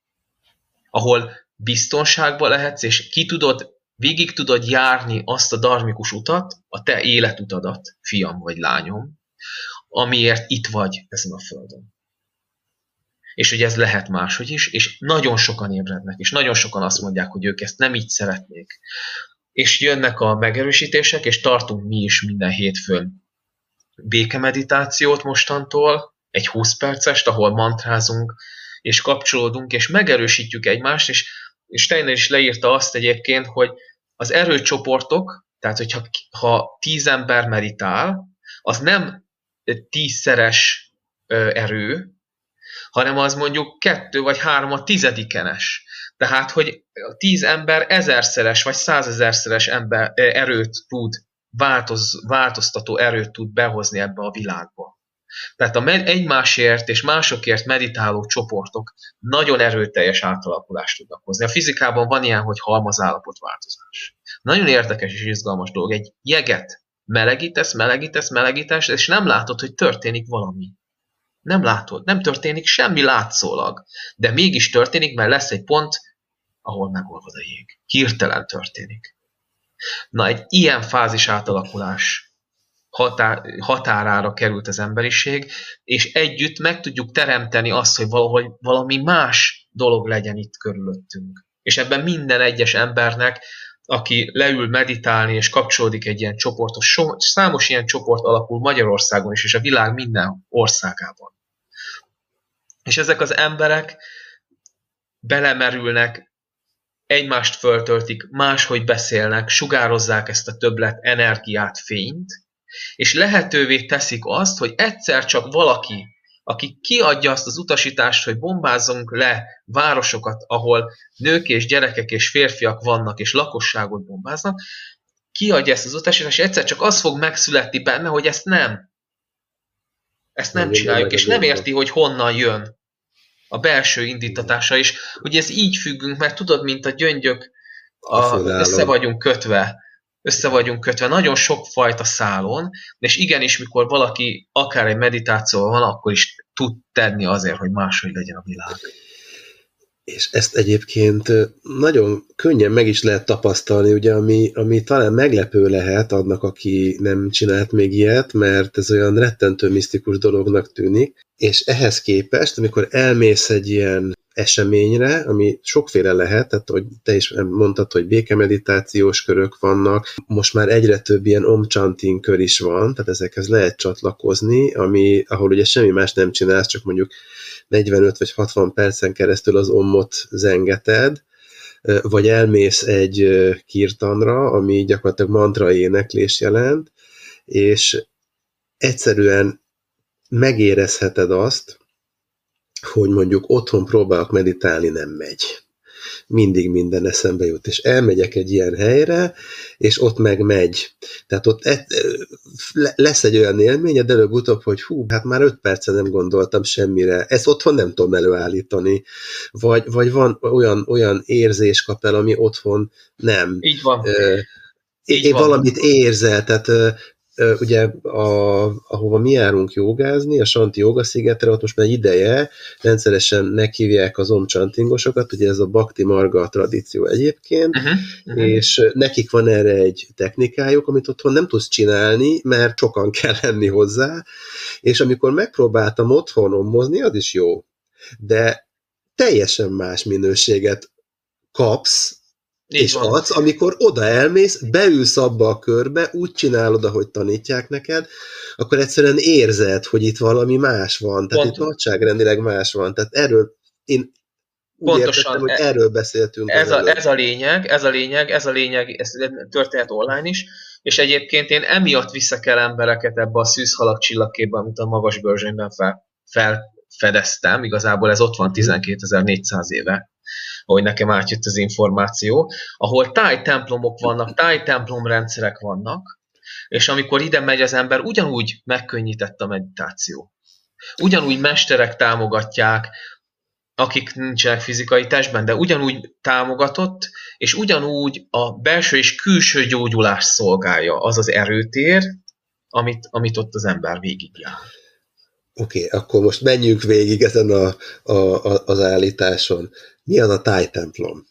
[SPEAKER 2] Ahol biztonságban lehetsz, és ki tudod, végig tudod járni azt a darmikus utat, a te életutadat, fiam vagy lányom, amiért itt vagy ezen a földön. És hogy ez lehet máshogy is, és nagyon sokan ébrednek, és nagyon sokan azt mondják, hogy ők ezt nem így szeretnék. És jönnek a megerősítések, és tartunk mi is minden hétfőn békemeditációt mostantól, egy 20 percest, ahol mantrázunk, és kapcsolódunk, és megerősítjük egymást, és, és Steiner is leírta azt egyébként, hogy az erőcsoportok, tehát hogyha ha tíz ember meditál, az nem tízszeres erő, hanem az mondjuk kettő vagy három a tizedikenes. Tehát, hogy a tíz ember ezerszeres vagy százezerszeres ember, erőt tud, változ, változtató erőt tud behozni ebbe a világba. Tehát a egymásért és másokért meditáló csoportok nagyon erőteljes átalakulást tudnak hozni. A fizikában van ilyen, hogy halmazállapotváltozás. Nagyon érdekes és izgalmas dolog. Egy jeget melegítesz, melegítesz, melegítesz, és nem látod, hogy történik valami. Nem látod, nem történik semmi látszólag. De mégis történik, mert lesz egy pont, ahol megolvad a jég. Hirtelen történik. Na, egy ilyen fázis átalakulás határ, határára került az emberiség, és együtt meg tudjuk teremteni azt, hogy valahogy valami más dolog legyen itt körülöttünk. És ebben minden egyes embernek, aki leül meditálni és kapcsolódik egy ilyen csoportos, számos ilyen csoport alakul Magyarországon is, és a világ minden országában. És ezek az emberek belemerülnek, egymást föltöltik, máshogy beszélnek, sugározzák ezt a többlet energiát, fényt, és lehetővé teszik azt, hogy egyszer csak valaki, aki kiadja azt az utasítást, hogy bombázzunk le városokat, ahol nők és gyerekek és férfiak vannak, és lakosságot bombáznak, kiadja ezt az utasítást, és egyszer csak az fog megszületni benne, hogy ezt nem. Ezt nem, csináljuk, és nem érti, hogy honnan jön a belső indítatása is, hogy ez így függünk, mert tudod, mint a gyöngyök, a, össze vagyunk kötve össze vagyunk kötve nagyon sok fajta szálon, és igenis, mikor valaki akár egy meditációval van, akkor is tud tenni azért, hogy máshogy legyen a világ.
[SPEAKER 1] És ezt egyébként nagyon könnyen meg is lehet tapasztalni, ugye, ami, ami talán meglepő lehet annak, aki nem csinált még ilyet, mert ez olyan rettentő misztikus dolognak tűnik, és ehhez képest, amikor elmész egy ilyen eseményre, ami sokféle lehet, tehát hogy te is mondtad, hogy békemeditációs körök vannak, most már egyre több ilyen omchanting kör is van, tehát ezekhez lehet csatlakozni, ami, ahol ugye semmi más nem csinálsz, csak mondjuk 45 vagy 60 percen keresztül az ommot zengeted, vagy elmész egy kirtanra, ami gyakorlatilag mantra éneklés jelent, és egyszerűen megérezheted azt, hogy mondjuk otthon próbálok meditálni, nem megy. Mindig minden eszembe jut, és elmegyek egy ilyen helyre, és ott meg megy. Tehát ott et, lesz egy olyan élmény, de előbb-utóbb, hogy hú, hát már öt percen nem gondoltam semmire, ezt otthon nem tudom előállítani. Vagy, vagy van olyan, olyan érzés kap el, ami otthon nem.
[SPEAKER 2] Így van.
[SPEAKER 1] Ö, így van. valamit érzel, tehát ugye a, ahova mi járunk jogázni, a Santi Joga szigetre, ott most már ideje rendszeresen meghívják az omcsantingosokat, ugye ez a Bakti Marga tradíció egyébként, uh-huh, uh-huh. és nekik van erre egy technikájuk, amit otthon nem tudsz csinálni, mert sokan kell lenni hozzá, és amikor megpróbáltam otthon ommozni, az is jó, de teljesen más minőséget kapsz, és van. adsz, amikor oda elmész, beülsz abba a körbe, úgy csinálod, ahogy tanítják neked, akkor egyszerűen érzed, hogy itt valami más van, tehát Pont. itt nagyságrendileg más van. Tehát erről én úgy Pontosan, értettem, hogy e- erről beszéltünk.
[SPEAKER 2] Ez a, ez a lényeg, ez a lényeg, ez a lényeg, ez történet online is, és egyébként én emiatt vissza kell embereket ebbe a szűzhalak csillagképbe, amit a magas bőrzsényben fel, felfedeztem, igazából ez ott van 12.400 éve ahogy nekem átjött az információ, ahol táj templomok vannak, táj templomrendszerek vannak, és amikor ide megy az ember, ugyanúgy megkönnyített a meditáció. Ugyanúgy mesterek támogatják, akik nincsenek fizikai testben, de ugyanúgy támogatott, és ugyanúgy a belső és külső gyógyulás szolgálja az az erőtér, amit, amit ott az ember végigjár.
[SPEAKER 1] Oké, okay, akkor most menjünk végig ezen a, a, a, az állításon. Mi az a tájtemplom?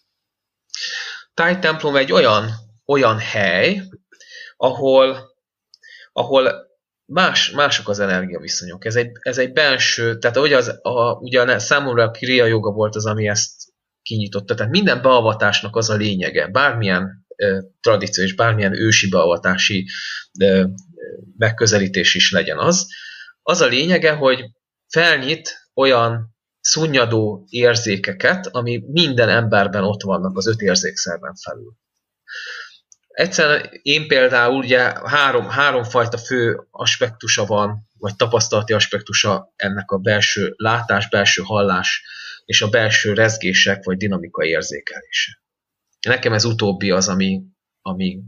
[SPEAKER 2] Táj templom egy olyan, olyan hely, ahol, ahol más, mások az energiaviszonyok. Ez egy, ez egy belső, tehát ahogy az, a, ugye a, számomra a kriya joga volt az, ami ezt kinyitotta. Tehát minden beavatásnak az a lényege, bármilyen e, tradíció és bármilyen ősi beavatási e, megközelítés is legyen az, az a lényege, hogy felnyit olyan szunnyadó érzékeket, ami minden emberben ott vannak az öt érzékszerben felül. Egyszerűen én például ugye három, három fajta fő aspektusa van, vagy tapasztalati aspektusa ennek a belső látás, belső hallás és a belső rezgések vagy dinamikai érzékelése. Nekem ez utóbbi az, ami, ami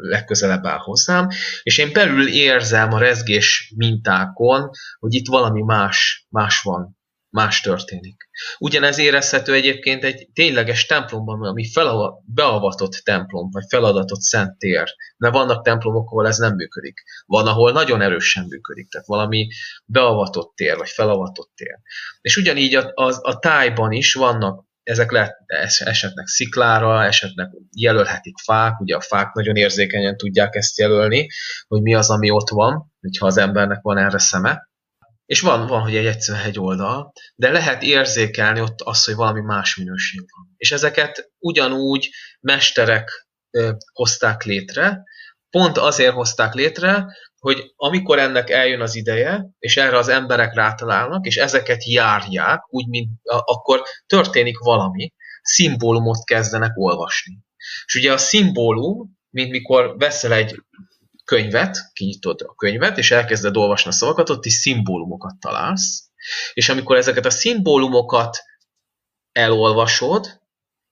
[SPEAKER 2] legközelebb áll hozzám, és én belül érzem a rezgés mintákon, hogy itt valami más, más van más történik. Ugyanez érezhető egyébként egy tényleges templomban, ami felava, beavatott templom, vagy feladatott szent tér. Mert vannak templomok, ahol ez nem működik. Van, ahol nagyon erősen működik, tehát valami beavatott tér, vagy felavatott tér. És ugyanígy a, a, a tájban is vannak ezek lehet, esetnek sziklára, esetnek jelölhetik fák, ugye a fák nagyon érzékenyen tudják ezt jelölni, hogy mi az, ami ott van, hogyha az embernek van erre szeme. És van, van, hogy egy egyszerűen egy oldal, de lehet érzékelni ott azt, hogy valami más minőség van. És ezeket ugyanúgy mesterek ö, hozták létre, pont azért hozták létre, hogy amikor ennek eljön az ideje, és erre az emberek rátalálnak, és ezeket járják, úgy, mint akkor történik valami, szimbólumot kezdenek olvasni. És ugye a szimbólum, mint mikor veszel egy könyvet, kinyitod a könyvet, és elkezded olvasni a szavakat, ott is szimbólumokat találsz, és amikor ezeket a szimbólumokat elolvasod,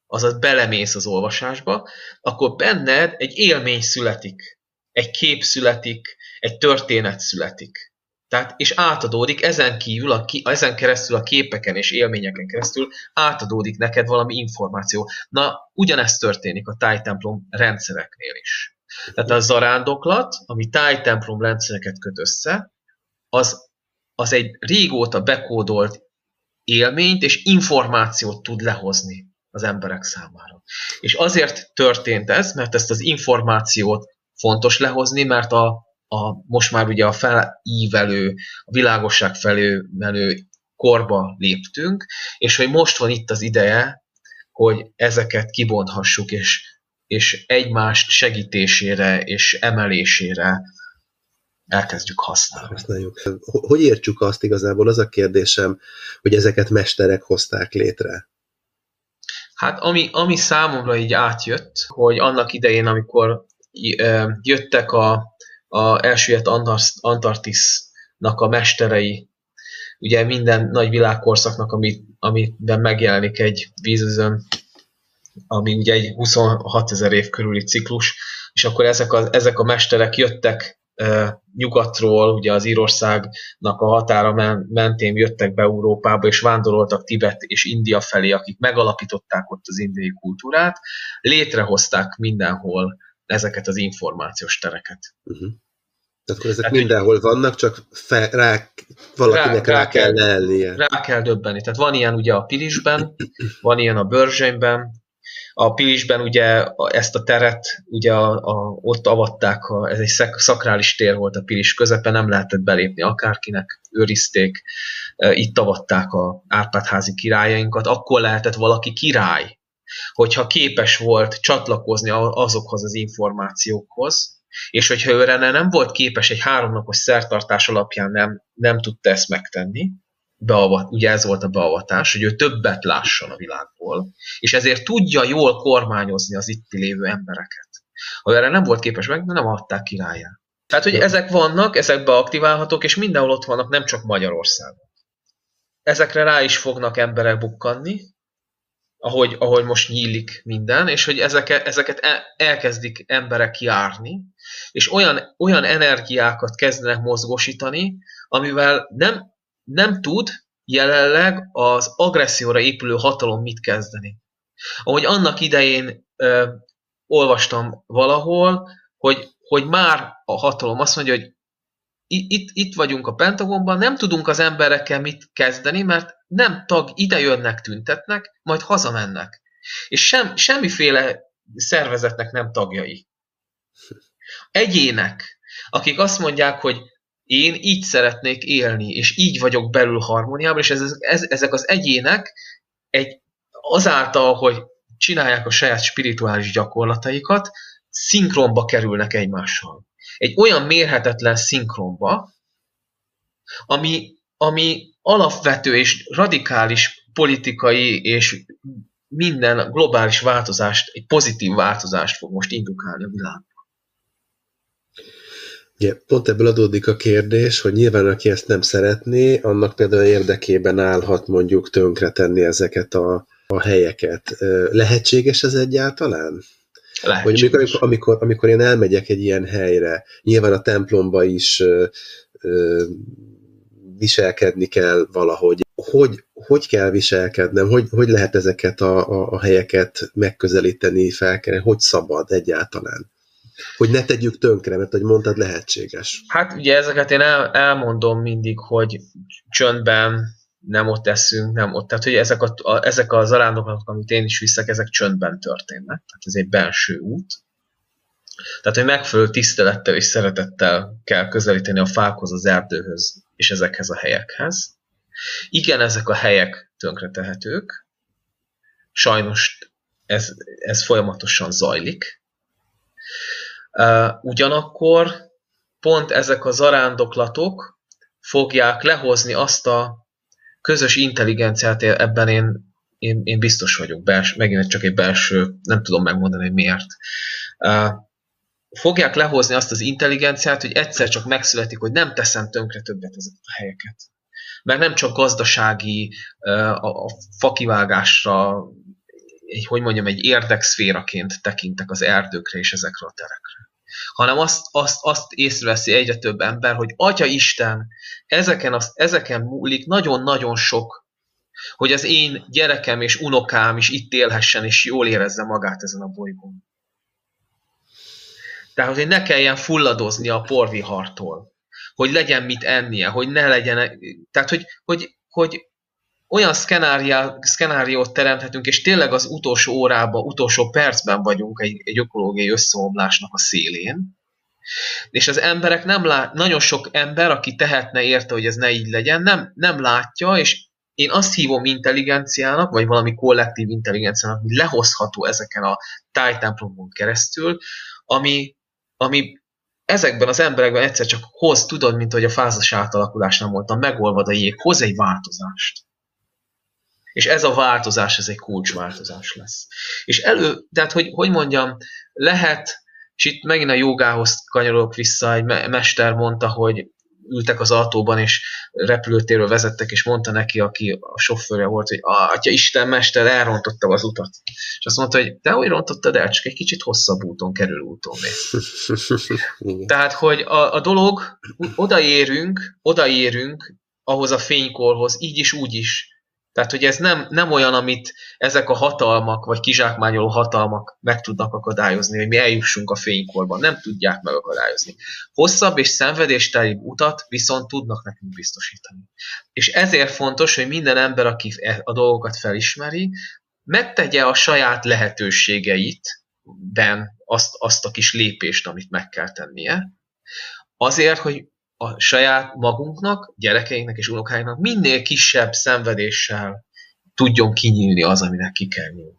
[SPEAKER 2] azaz belemész az olvasásba, akkor benned egy élmény születik, egy kép születik, egy történet születik. Tehát, és átadódik ezen kívül, a, ezen keresztül a képeken és élményeken keresztül átadódik neked valami információ. Na, ugyanezt történik a tájtemplom rendszereknél is. Tehát a zarándoklat, ami tájtemplom rendszereket köt össze, az, az egy régóta bekódolt élményt és információt tud lehozni az emberek számára. És azért történt ez, mert ezt az információt fontos lehozni, mert a, a most már ugye a felívelő, a világosság felé menő korba léptünk, és hogy most van itt az ideje, hogy ezeket kibonthassuk, és és egymást segítésére és emelésére elkezdjük használni.
[SPEAKER 1] Használjuk. Hogy értsük azt igazából? Az a kérdésem, hogy ezeket mesterek hozták létre.
[SPEAKER 2] Hát ami, ami számomra így átjött, hogy annak idején, amikor jöttek a, a elsüllyedt Antarktisznak a mesterei, ugye minden nagy világkorszaknak, amit, amiben megjelenik egy vízözön ami ugye egy 26 ezer év körüli ciklus, és akkor ezek a, ezek a mesterek jöttek e, nyugatról, ugye az Írországnak a határa mentén jöttek be Európába, és vándoroltak Tibet és India felé, akik megalapították ott az indiai kultúrát, létrehozták mindenhol ezeket az információs tereket. Uh-huh.
[SPEAKER 1] Tehát akkor ezek Tehát, mindenhol vannak, csak fe, rá, valakinek rá, rá, rá kell lelnie.
[SPEAKER 2] Rá kell döbbeni. Tehát van ilyen ugye a Pilisben, van ilyen a Börzsönyben, a Pilisben ugye ezt a teret, ugye a, a, ott avatták, a, ez egy szakrális tér volt a Pilis közepe, nem lehetett belépni akárkinek, őrizték, e, itt avatták a Árpádházi királyainkat, akkor lehetett valaki király, hogyha képes volt csatlakozni azokhoz az információkhoz, és hogyha ő nem volt képes egy háromnapos szertartás alapján nem, nem tudta ezt megtenni, beavat, ugye ez volt a beavatás, hogy ő többet lásson a világból, és ezért tudja jól kormányozni az itt lévő embereket. Ha erre nem volt képes meg, nem adták királyát. Tehát, hogy ezek vannak, ezek beaktiválhatók, és mindenhol ott vannak, nem csak Magyarországon. Ezekre rá is fognak emberek bukkanni, ahogy, ahogy most nyílik minden, és hogy ezeket, ezeket elkezdik emberek járni, és olyan, olyan energiákat kezdenek mozgósítani, amivel nem nem tud jelenleg az agresszióra épülő hatalom mit kezdeni. Ahogy annak idején ö, olvastam valahol, hogy, hogy már a hatalom azt mondja, hogy itt, itt vagyunk a Pentagonban, nem tudunk az emberekkel mit kezdeni, mert nem tag, ide jönnek, tüntetnek, majd hazamennek. És sem, semmiféle szervezetnek nem tagjai. Egyének, akik azt mondják, hogy én így szeretnék élni, és így vagyok belül harmóniában, és ez, ez, ezek az egyének egy, azáltal, hogy csinálják a saját spirituális gyakorlataikat, szinkronba kerülnek egymással. Egy olyan mérhetetlen szinkronba, ami, ami alapvető és radikális politikai és minden globális változást, egy pozitív változást fog most indukálni a világban.
[SPEAKER 1] Ja, pont ebből adódik a kérdés, hogy nyilván aki ezt nem szeretné, annak például érdekében állhat mondjuk tönkretenni ezeket a, a helyeket. Lehetséges ez egyáltalán? Lehetséges. Hogy amikor, amikor, amikor én elmegyek egy ilyen helyre, nyilván a templomba is ö, ö, viselkedni kell valahogy. Hogy, hogy kell viselkednem? Hogy, hogy lehet ezeket a, a, a helyeket megközelíteni, felkelni? Hogy szabad egyáltalán? Hogy ne tegyük tönkre, mert hogy mondtad, lehetséges.
[SPEAKER 2] Hát ugye ezeket én el, elmondom mindig, hogy csöndben nem ott eszünk, nem ott. Tehát, hogy ezek, a, a, ezek az arándoklatok, amit én is viszek, ezek csöndben történnek. Tehát ez egy belső út. Tehát, hogy megfelelő tisztelettel és szeretettel kell közelíteni a fákhoz, az erdőhöz és ezekhez a helyekhez. Igen, ezek a helyek tönkretehetők. Sajnos ez, ez folyamatosan zajlik. Ugyanakkor pont ezek a zarándoklatok fogják lehozni azt a közös intelligenciát, ebben én, én, én biztos vagyok, bels, megint csak egy belső, nem tudom megmondani, hogy miért. Fogják lehozni azt az intelligenciát, hogy egyszer csak megszületik, hogy nem teszem tönkre többet ezeket a helyeket. Mert nem csak gazdasági, a, fakivágásra, egy, hogy mondjam, egy érdekszféraként tekintek az erdőkre és ezekre a terekre hanem azt, azt, azt észreveszi egyre több ember, hogy Atya Isten, ezeken, az, ezeken múlik nagyon-nagyon sok, hogy az én gyerekem és unokám is itt élhessen, és jól érezze magát ezen a bolygón. Tehát, hogy ne kelljen fulladozni a porvihartól, hogy legyen mit ennie, hogy ne legyen, tehát, hogy, hogy, hogy olyan szkenáriót teremthetünk, és tényleg az utolsó órában, utolsó percben vagyunk egy, egy ökológiai összeomlásnak a szélén, és az emberek nem lát, nagyon sok ember, aki tehetne érte, hogy ez ne így legyen, nem, nem látja, és én azt hívom intelligenciának, vagy valami kollektív intelligenciának, hogy lehozható ezeken a tájtemplomon keresztül, ami, ami ezekben az emberekben egyszer csak hoz, tudod, mint hogy a fázas átalakulás nem voltam, megolvad a jég, hoz egy változást. És ez a változás, ez egy kulcsváltozás lesz. És elő, tehát hogy, hogy mondjam, lehet, és itt megint a jogához kanyarolok vissza, egy mester mondta, hogy ültek az autóban, és repülőtérről vezettek, és mondta neki, aki a sofőrje volt, hogy atya Isten, mester, elrontottam az utat. És azt mondta, hogy te hogy rontottad el, csak egy kicsit hosszabb úton kerül úton. Tehát, hogy a, a dolog, odaérünk, odaérünk ahhoz a fénykorhoz, így is, úgy is, tehát, hogy ez nem, nem olyan, amit ezek a hatalmak, vagy kizsákmányoló hatalmak meg tudnak akadályozni, hogy mi eljussunk a fénykorban. Nem tudják megakadályozni. Hosszabb és szenvedéstelibb utat viszont tudnak nekünk biztosítani. És ezért fontos, hogy minden ember, aki e- a dolgokat felismeri, megtegye a saját lehetőségeit, ben azt, azt a kis lépést, amit meg kell tennie, azért, hogy a saját magunknak, gyerekeinknek és unokáinknak minél kisebb szenvedéssel tudjon kinyílni az, aminek ki kell nyílni.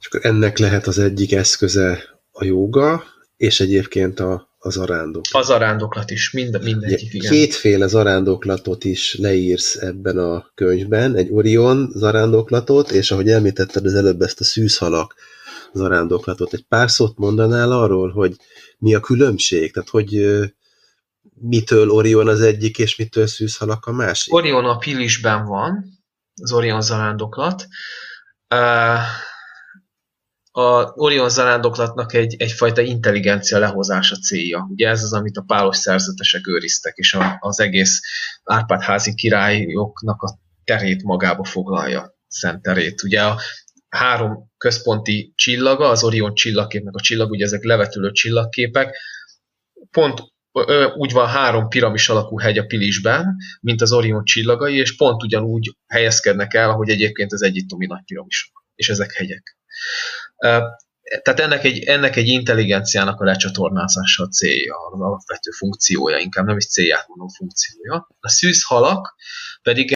[SPEAKER 1] És akkor ennek lehet az egyik eszköze a joga, és egyébként a, az arándoklat.
[SPEAKER 2] Az arándoklat is, mind, mindegyik,
[SPEAKER 1] igen. Kétféle zarándoklatot is leírsz ebben a könyvben, egy Orion zarándoklatot, és ahogy említetted az előbb ezt a szűzhalak zarándoklatot. Egy pár szót mondanál arról, hogy mi a különbség? Tehát, hogy mitől Orion az egyik, és mitől szűzhalak a másik?
[SPEAKER 2] Orion a Pilisben van, az Orion zarándoklat. A Orion zarándoklatnak egy, egyfajta intelligencia lehozása célja. Ugye ez az, amit a pálos szerzetesek őriztek, és a, az egész Árpád-házi királyoknak a terét magába foglalja, szent terét. Ugye a három központi csillaga, az Orion csillagképnek a csillag, ugye ezek levetülő csillagképek, pont úgy van három piramis alakú hegy a Pilisben, mint az Orion csillagai, és pont ugyanúgy helyezkednek el, ahogy egyébként az egyiptomi nagy piramisok, és ezek hegyek. Tehát ennek egy, ennek egy intelligenciának a lecsatornázása a célja, az alapvető funkciója, inkább nem is célját mondom funkciója. A szűzhalak pedig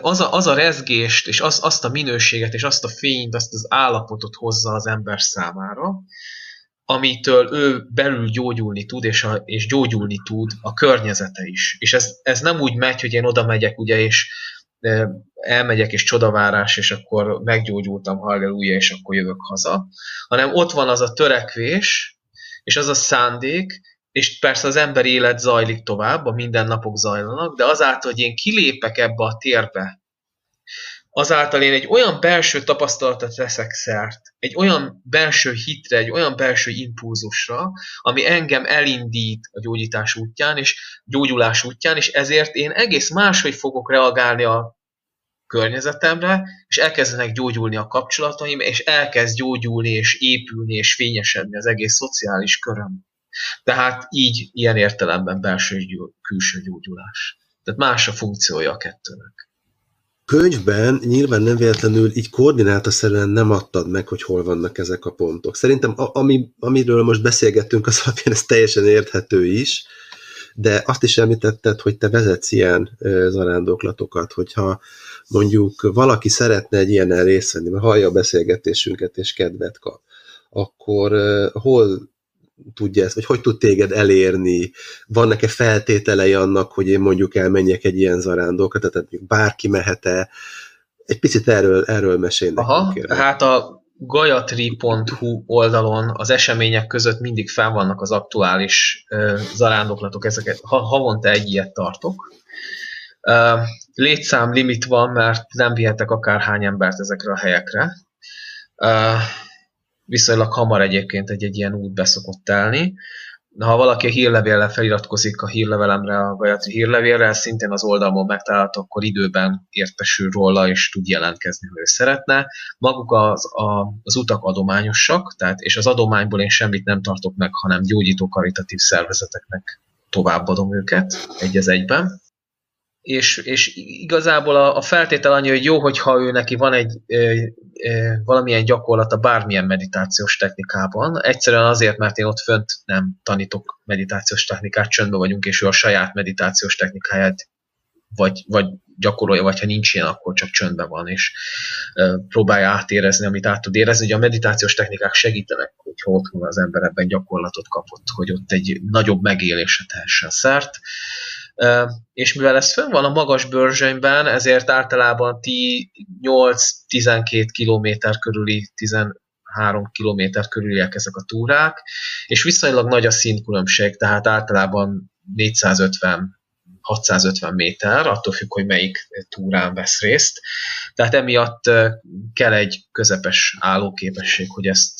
[SPEAKER 2] az a, az a rezgést, és az, azt a minőséget, és azt a fényt, azt az állapotot hozza az ember számára, amitől ő belül gyógyulni tud, és, a, és gyógyulni tud a környezete is. És ez, ez nem úgy megy, hogy én oda megyek, ugye, és e, elmegyek, és csodavárás, és akkor meggyógyultam, halleluja, és akkor jövök haza, hanem ott van az a törekvés, és az a szándék, és persze az emberi élet zajlik tovább, a mindennapok zajlanak, de azáltal, hogy én kilépek ebbe a térbe, azáltal én egy olyan belső tapasztalatot veszek szert, egy olyan belső hitre, egy olyan belső impulzusra, ami engem elindít a gyógyítás útján, és gyógyulás útján, és ezért én egész máshogy fogok reagálni a környezetemre, és elkezdenek gyógyulni a kapcsolataim, és elkezd gyógyulni, és épülni, és fényesedni az egész szociális köröm. Tehát így, ilyen értelemben belső külső gyógyulás. Tehát más a funkciója a kettőnek
[SPEAKER 1] könyvben nyilván nem véletlenül így koordinátaszerűen nem adtad meg, hogy hol vannak ezek a pontok. Szerintem a, ami, amiről most beszélgettünk, az alapján ez teljesen érthető is, de azt is említetted, hogy te vezetsz ilyen zarándoklatokat, hogyha mondjuk valaki szeretne egy ilyenen részt venni, mert hallja a beszélgetésünket és kedvet kap, akkor hol tudja ezt, vagy hogy tud téged elérni, vannak-e feltételei annak, hogy én mondjuk elmenjek egy ilyen zarándokra, tehát mondjuk bárki mehet-e, egy picit erről, erről mesélj
[SPEAKER 2] Aha, kérlek. hát a gayatri.hu oldalon az események között mindig fel vannak az aktuális uh, zarándoklatok, ezeket ha, havonta egy ilyet tartok. Uh, létszám limit van, mert nem vihetek akárhány embert ezekre a helyekre. Uh, viszonylag hamar egyébként egy, egy ilyen út beszokott állni. Ha valaki a hírlevéllel feliratkozik a hírlevelemre, a Gajatri hírlevélre, szintén az oldalon megtalálható, akkor időben értesül róla, és tud jelentkezni, ha ő szeretne. Maguk az, a, az utak adományosak, tehát, és az adományból én semmit nem tartok meg, hanem gyógyító karitatív szervezeteknek továbbadom őket egy az egyben és, és igazából a, a feltétel annyi, hogy jó, hogyha ő neki van egy e, e, valamilyen gyakorlata bármilyen meditációs technikában, egyszerűen azért, mert én ott fönt nem tanítok meditációs technikát, csöndben vagyunk, és ő a saját meditációs technikáját vagy, vagy gyakorolja, vagy ha nincs ilyen, akkor csak csöndben van, és e, próbálja átérezni, amit át tud érezni. Ugye a meditációs technikák segítenek, hogyha otthon az ember ebben gyakorlatot kapott, hogy ott egy nagyobb megélésre tehessen szert és mivel ez fönn van a magas bőrzsönyben, ezért általában 8-12 km körüli, 13 km körüliek ezek a túrák, és viszonylag nagy a színkülönbség, tehát általában 450 650 méter, attól függ, hogy melyik túrán vesz részt. Tehát emiatt kell egy közepes állóképesség, hogy ezt,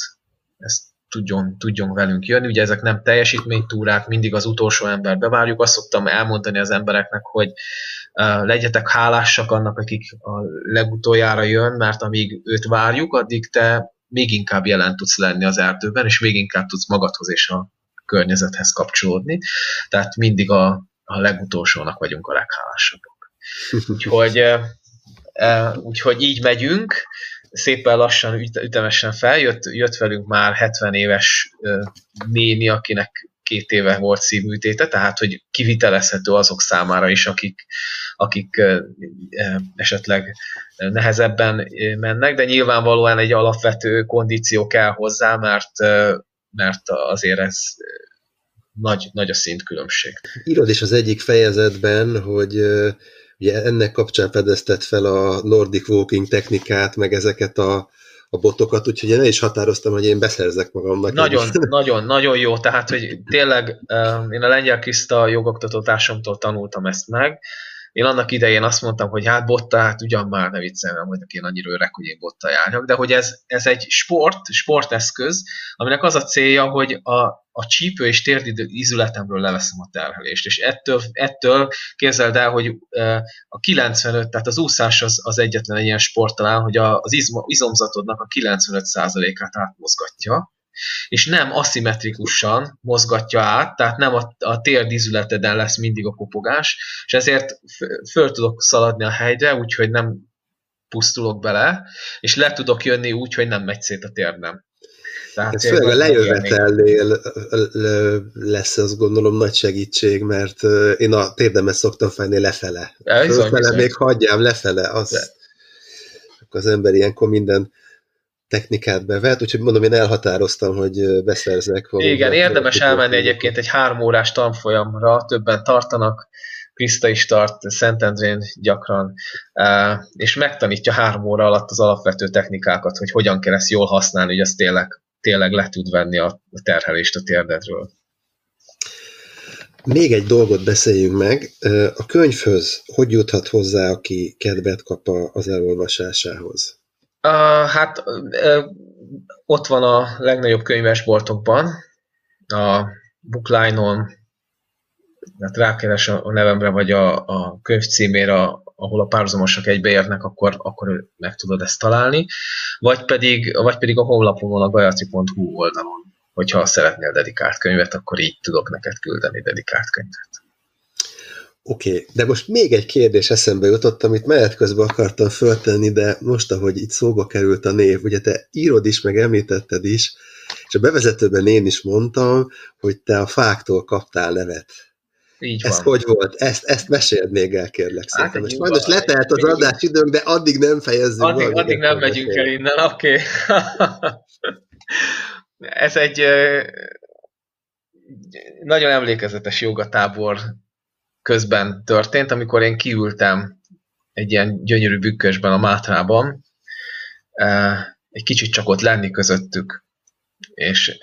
[SPEAKER 2] ezt tudjon, tudjon velünk jönni. Ugye ezek nem teljesítménytúrák, mindig az utolsó ember bevárjuk. Azt szoktam elmondani az embereknek, hogy uh, legyetek hálásak annak, akik a legutoljára jön, mert amíg őt várjuk, addig te még inkább jelen tudsz lenni az erdőben, és még inkább tudsz magadhoz és a környezethez kapcsolódni. Tehát mindig a, a legutolsónak vagyunk a leghálásabbak. Úgyhogy, uh, úgyhogy így megyünk szépen lassan, ütemesen feljött, jött velünk már 70 éves néni, akinek két éve volt szívműtéte, tehát hogy kivitelezhető azok számára is, akik, akik esetleg nehezebben mennek, de nyilvánvalóan egy alapvető kondíció kell hozzá, mert, mert azért ez nagy, nagy a szintkülönbség.
[SPEAKER 1] Írod is az egyik fejezetben, hogy Ugye ennek kapcsán fedeztet fel a Nordic Walking technikát, meg ezeket a, a botokat, úgyhogy én el is határoztam, hogy én beszerzek magamnak.
[SPEAKER 2] Nagyon, nagyon, nagyon jó. Tehát, hogy tényleg én a lengyel Kriszta jogoktató társamtól tanultam ezt meg, én annak idején azt mondtam, hogy hát botta, hát ugyan már ne viccelem, hogy én annyira öreg, hogy én botta járjak, de hogy ez, ez egy sport, sporteszköz, aminek az a célja, hogy a, a csípő és térdidő ízületemről leveszem a terhelést. És ettől, ettől képzeld el, hogy a 95, tehát az úszás az, az egyetlen ilyen sport talán, hogy az izmo, izomzatodnak a 95%-át átmozgatja, és nem aszimmetrikusan mozgatja át, tehát nem a, a térdízületeden lesz mindig a kopogás, és ezért föl tudok szaladni a helyre, úgyhogy nem pusztulok bele, és le tudok jönni úgy, hogy nem megy szét a térdem.
[SPEAKER 1] Tehát Ez főleg a lejövetelnél lesz, azt gondolom, nagy segítség, mert én a térdemet szoktam fájni lefele. Fölfele még hagyjám, lefele, az, De. az ember ilyenkor minden technikát bevet, úgyhogy mondom, én elhatároztam, hogy beszerzek.
[SPEAKER 2] Igen, érdemes elmenni egyébként egy három órás tanfolyamra, többen tartanak, Krista is tart Szentendrén gyakran, és megtanítja három óra alatt az alapvető technikákat, hogy hogyan kell ezt jól használni, hogy az tényleg, tényleg le tud venni a terhelést a térdedről.
[SPEAKER 1] Még egy dolgot beszéljünk meg. A könyvhöz hogy juthat hozzá, aki kedvet kap az elolvasásához?
[SPEAKER 2] Uh, hát uh, ott van a legnagyobb könyvesboltokban, a Bookline-on, hát rákeres a nevemre, vagy a, a könyv címére, ahol a párhuzamosak egybeérnek, akkor, akkor meg tudod ezt találni, vagy pedig, vagy pedig a honlapon a gajaci.hu oldalon, hogyha szeretnél dedikált könyvet, akkor így tudok neked küldeni dedikált könyvet.
[SPEAKER 1] Oké, okay, de most még egy kérdés eszembe jutott, amit menet közben akartam föltenni, de most, ahogy itt szóba került a név, ugye te írod is, meg említetted is, és a bevezetőben én is mondtam, hogy te a fáktól kaptál nevet. Így Ez van. hogy volt? Ezt, ezt meséld még el, kérlek hát szépen. Hát, Sajnos letelt az adás időnk, de addig nem fejezzük.
[SPEAKER 2] Addig, addig, addig nem megyünk el innen, oké. Okay. Ez egy nagyon emlékezetes jogatábor közben történt, amikor én kiültem egy ilyen gyönyörű bükkösben a Mátrában, egy kicsit csak ott lenni közöttük, és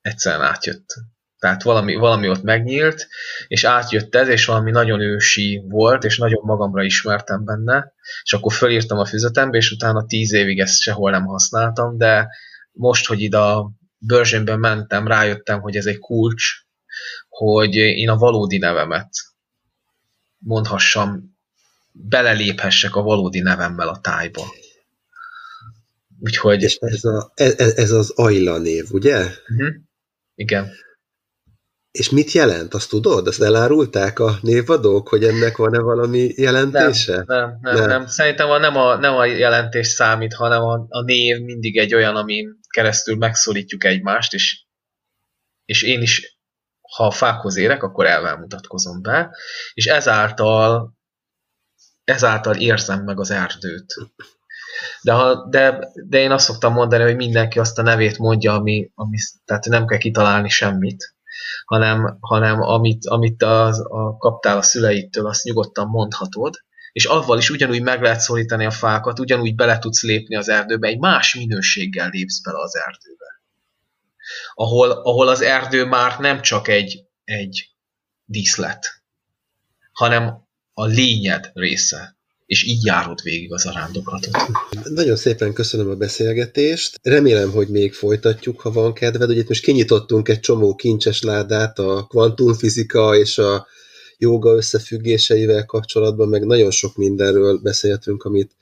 [SPEAKER 2] egyszerűen átjött. Tehát valami, valami ott megnyílt, és átjött ez, és valami nagyon ősi volt, és nagyon magamra ismertem benne, és akkor fölírtam a füzetembe, és utána tíz évig ezt sehol nem használtam, de most, hogy ide a bőrzsénben mentem, rájöttem, hogy ez egy kulcs, hogy én a valódi nevemet mondhassam, beleléphessek a valódi nevemmel a tájba.
[SPEAKER 1] Úgyhogy... És ez, a, ez, ez az Ayla név, ugye? Uh-huh.
[SPEAKER 2] Igen.
[SPEAKER 1] És mit jelent? Azt tudod? Azt elárulták a névadók, hogy ennek van-e valami jelentése?
[SPEAKER 2] Nem, nem, nem. nem. Szerintem a, nem, a, nem a jelentés számít, hanem a, a név mindig egy olyan, amin keresztül megszólítjuk egymást, és, és én is ha a fákhoz érek, akkor elvel mutatkozom be, és ezáltal, ezáltal érzem meg az erdőt. De, ha, de, de én azt szoktam mondani, hogy mindenki azt a nevét mondja, ami, ami tehát nem kell kitalálni semmit, hanem, hanem amit, amit az, a, kaptál a szüleitől, azt nyugodtan mondhatod, és avval is ugyanúgy meg lehet szólítani a fákat, ugyanúgy bele tudsz lépni az erdőbe, egy más minőséggel lépsz bele az erdőbe. Ahol, ahol az erdő már nem csak egy, egy díszlet, hanem a lényed része és így járod végig az arándoklatot.
[SPEAKER 1] Nagyon szépen köszönöm a beszélgetést. Remélem, hogy még folytatjuk, ha van kedved. Ugye itt most kinyitottunk egy csomó kincses ládát a kvantumfizika és a joga összefüggéseivel kapcsolatban, meg nagyon sok mindenről beszéltünk, amit,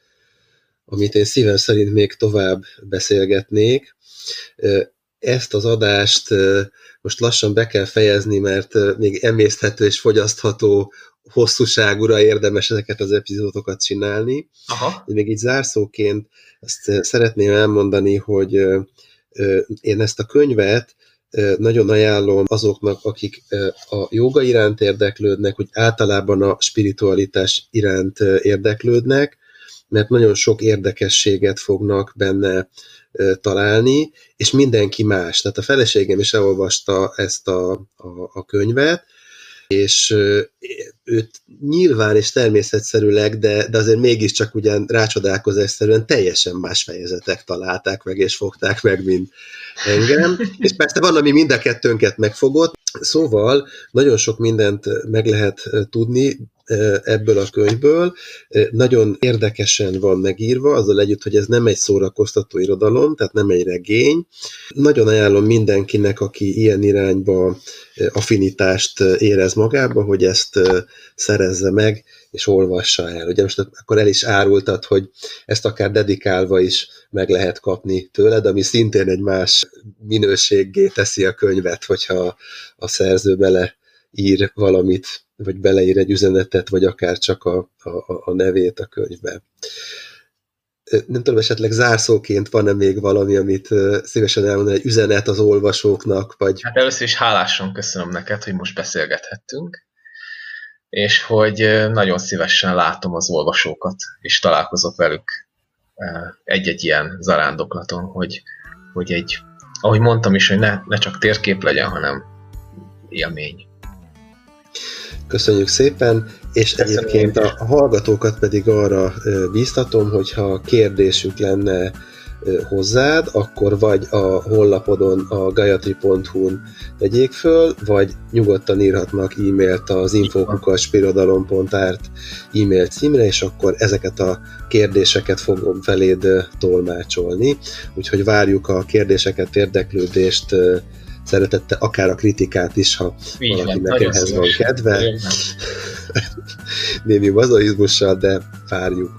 [SPEAKER 1] amit én szívem szerint még tovább beszélgetnék ezt az adást most lassan be kell fejezni, mert még emészthető és fogyasztható hosszúságúra érdemes ezeket az epizódokat csinálni. Aha. Még így zárszóként azt szeretném elmondani, hogy én ezt a könyvet nagyon ajánlom azoknak, akik a joga iránt érdeklődnek, hogy általában a spiritualitás iránt érdeklődnek, mert nagyon sok érdekességet fognak benne találni, és mindenki más. Tehát a feleségem is elolvasta ezt a, a, a könyvet, és őt nyilván és természetszerűleg, de, de azért mégiscsak ugyan rácsodálkozásszerűen teljesen más fejezetek találták meg, és fogták meg, mint engem. És persze van, ami mind a kettőnket megfogott, szóval nagyon sok mindent meg lehet tudni, ebből a könyvből. Nagyon érdekesen van megírva, azzal együtt, hogy ez nem egy szórakoztató irodalom, tehát nem egy regény. Nagyon ajánlom mindenkinek, aki ilyen irányba affinitást érez magába, hogy ezt szerezze meg, és olvassa el. Ugye most akkor el is árultad, hogy ezt akár dedikálva is meg lehet kapni tőled, ami szintén egy más minőséggé teszi a könyvet, hogyha a szerző bele ír valamit, vagy beleír egy üzenetet, vagy akár csak a, a, a nevét a könyvbe. Nem tudom, esetleg zárszóként van-e még valami, amit szívesen elmondani, egy üzenet az olvasóknak, vagy...
[SPEAKER 2] Hát először is hálásan köszönöm neked, hogy most beszélgethettünk, és hogy nagyon szívesen látom az olvasókat, és találkozok velük egy-egy ilyen zarándoklaton, hogy, hogy egy, ahogy mondtam is, hogy ne, ne csak térkép legyen, hanem élmény.
[SPEAKER 1] Köszönjük szépen, és Köszönjük. egyébként a hallgatókat pedig arra bíztatom, hogyha kérdésük lenne hozzád, akkor vagy a honlapodon a gayatri.hu-n tegyék föl, vagy nyugodtan írhatnak e-mailt az infokukaspirodalom.árt e-mail címre, és akkor ezeket a kérdéseket fogom feléd tolmácsolni. Úgyhogy várjuk a kérdéseket, érdeklődést, szeretette akár a kritikát is, ha Így valakinek van, ehhez van kedve. Némi mazoizmussal, de várjuk.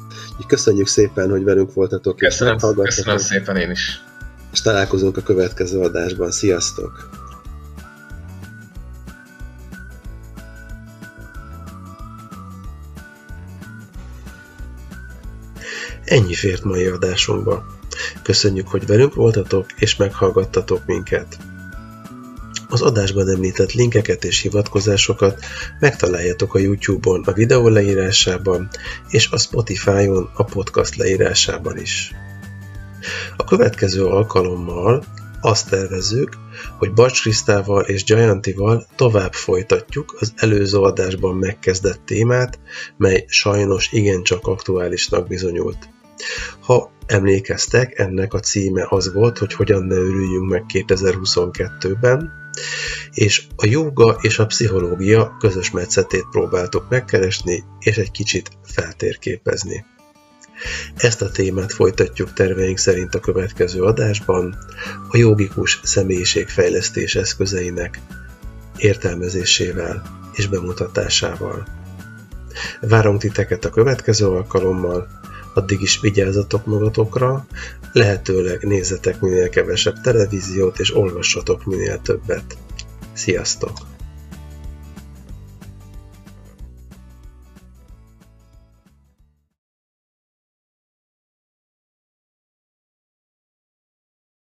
[SPEAKER 1] Köszönjük szépen, hogy velünk voltatok.
[SPEAKER 2] Köszönöm, köszönöm szépen én is.
[SPEAKER 1] És találkozunk a következő adásban. Sziasztok! Ennyi fért mai adásunkba. Köszönjük, hogy velünk voltatok és meghallgattatok minket. Az adásban említett linkeket és hivatkozásokat megtaláljátok a YouTube-on a videó leírásában, és a Spotify-on a podcast leírásában is. A következő alkalommal azt tervezzük, hogy Bacs Krisztával és Giantival tovább folytatjuk az előző adásban megkezdett témát, mely sajnos igencsak aktuálisnak bizonyult. Ha emlékeztek, ennek a címe az volt, hogy hogyan ne örüljünk meg 2022-ben, és a joga és a pszichológia közös metszetét próbáltuk megkeresni, és egy kicsit feltérképezni. Ezt a témát folytatjuk terveink szerint a következő adásban, a jogikus személyiségfejlesztés eszközeinek értelmezésével és bemutatásával. Várunk titeket a következő alkalommal, addig is vigyázzatok magatokra, lehetőleg nézzetek minél kevesebb televíziót, és olvassatok minél többet. Sziasztok!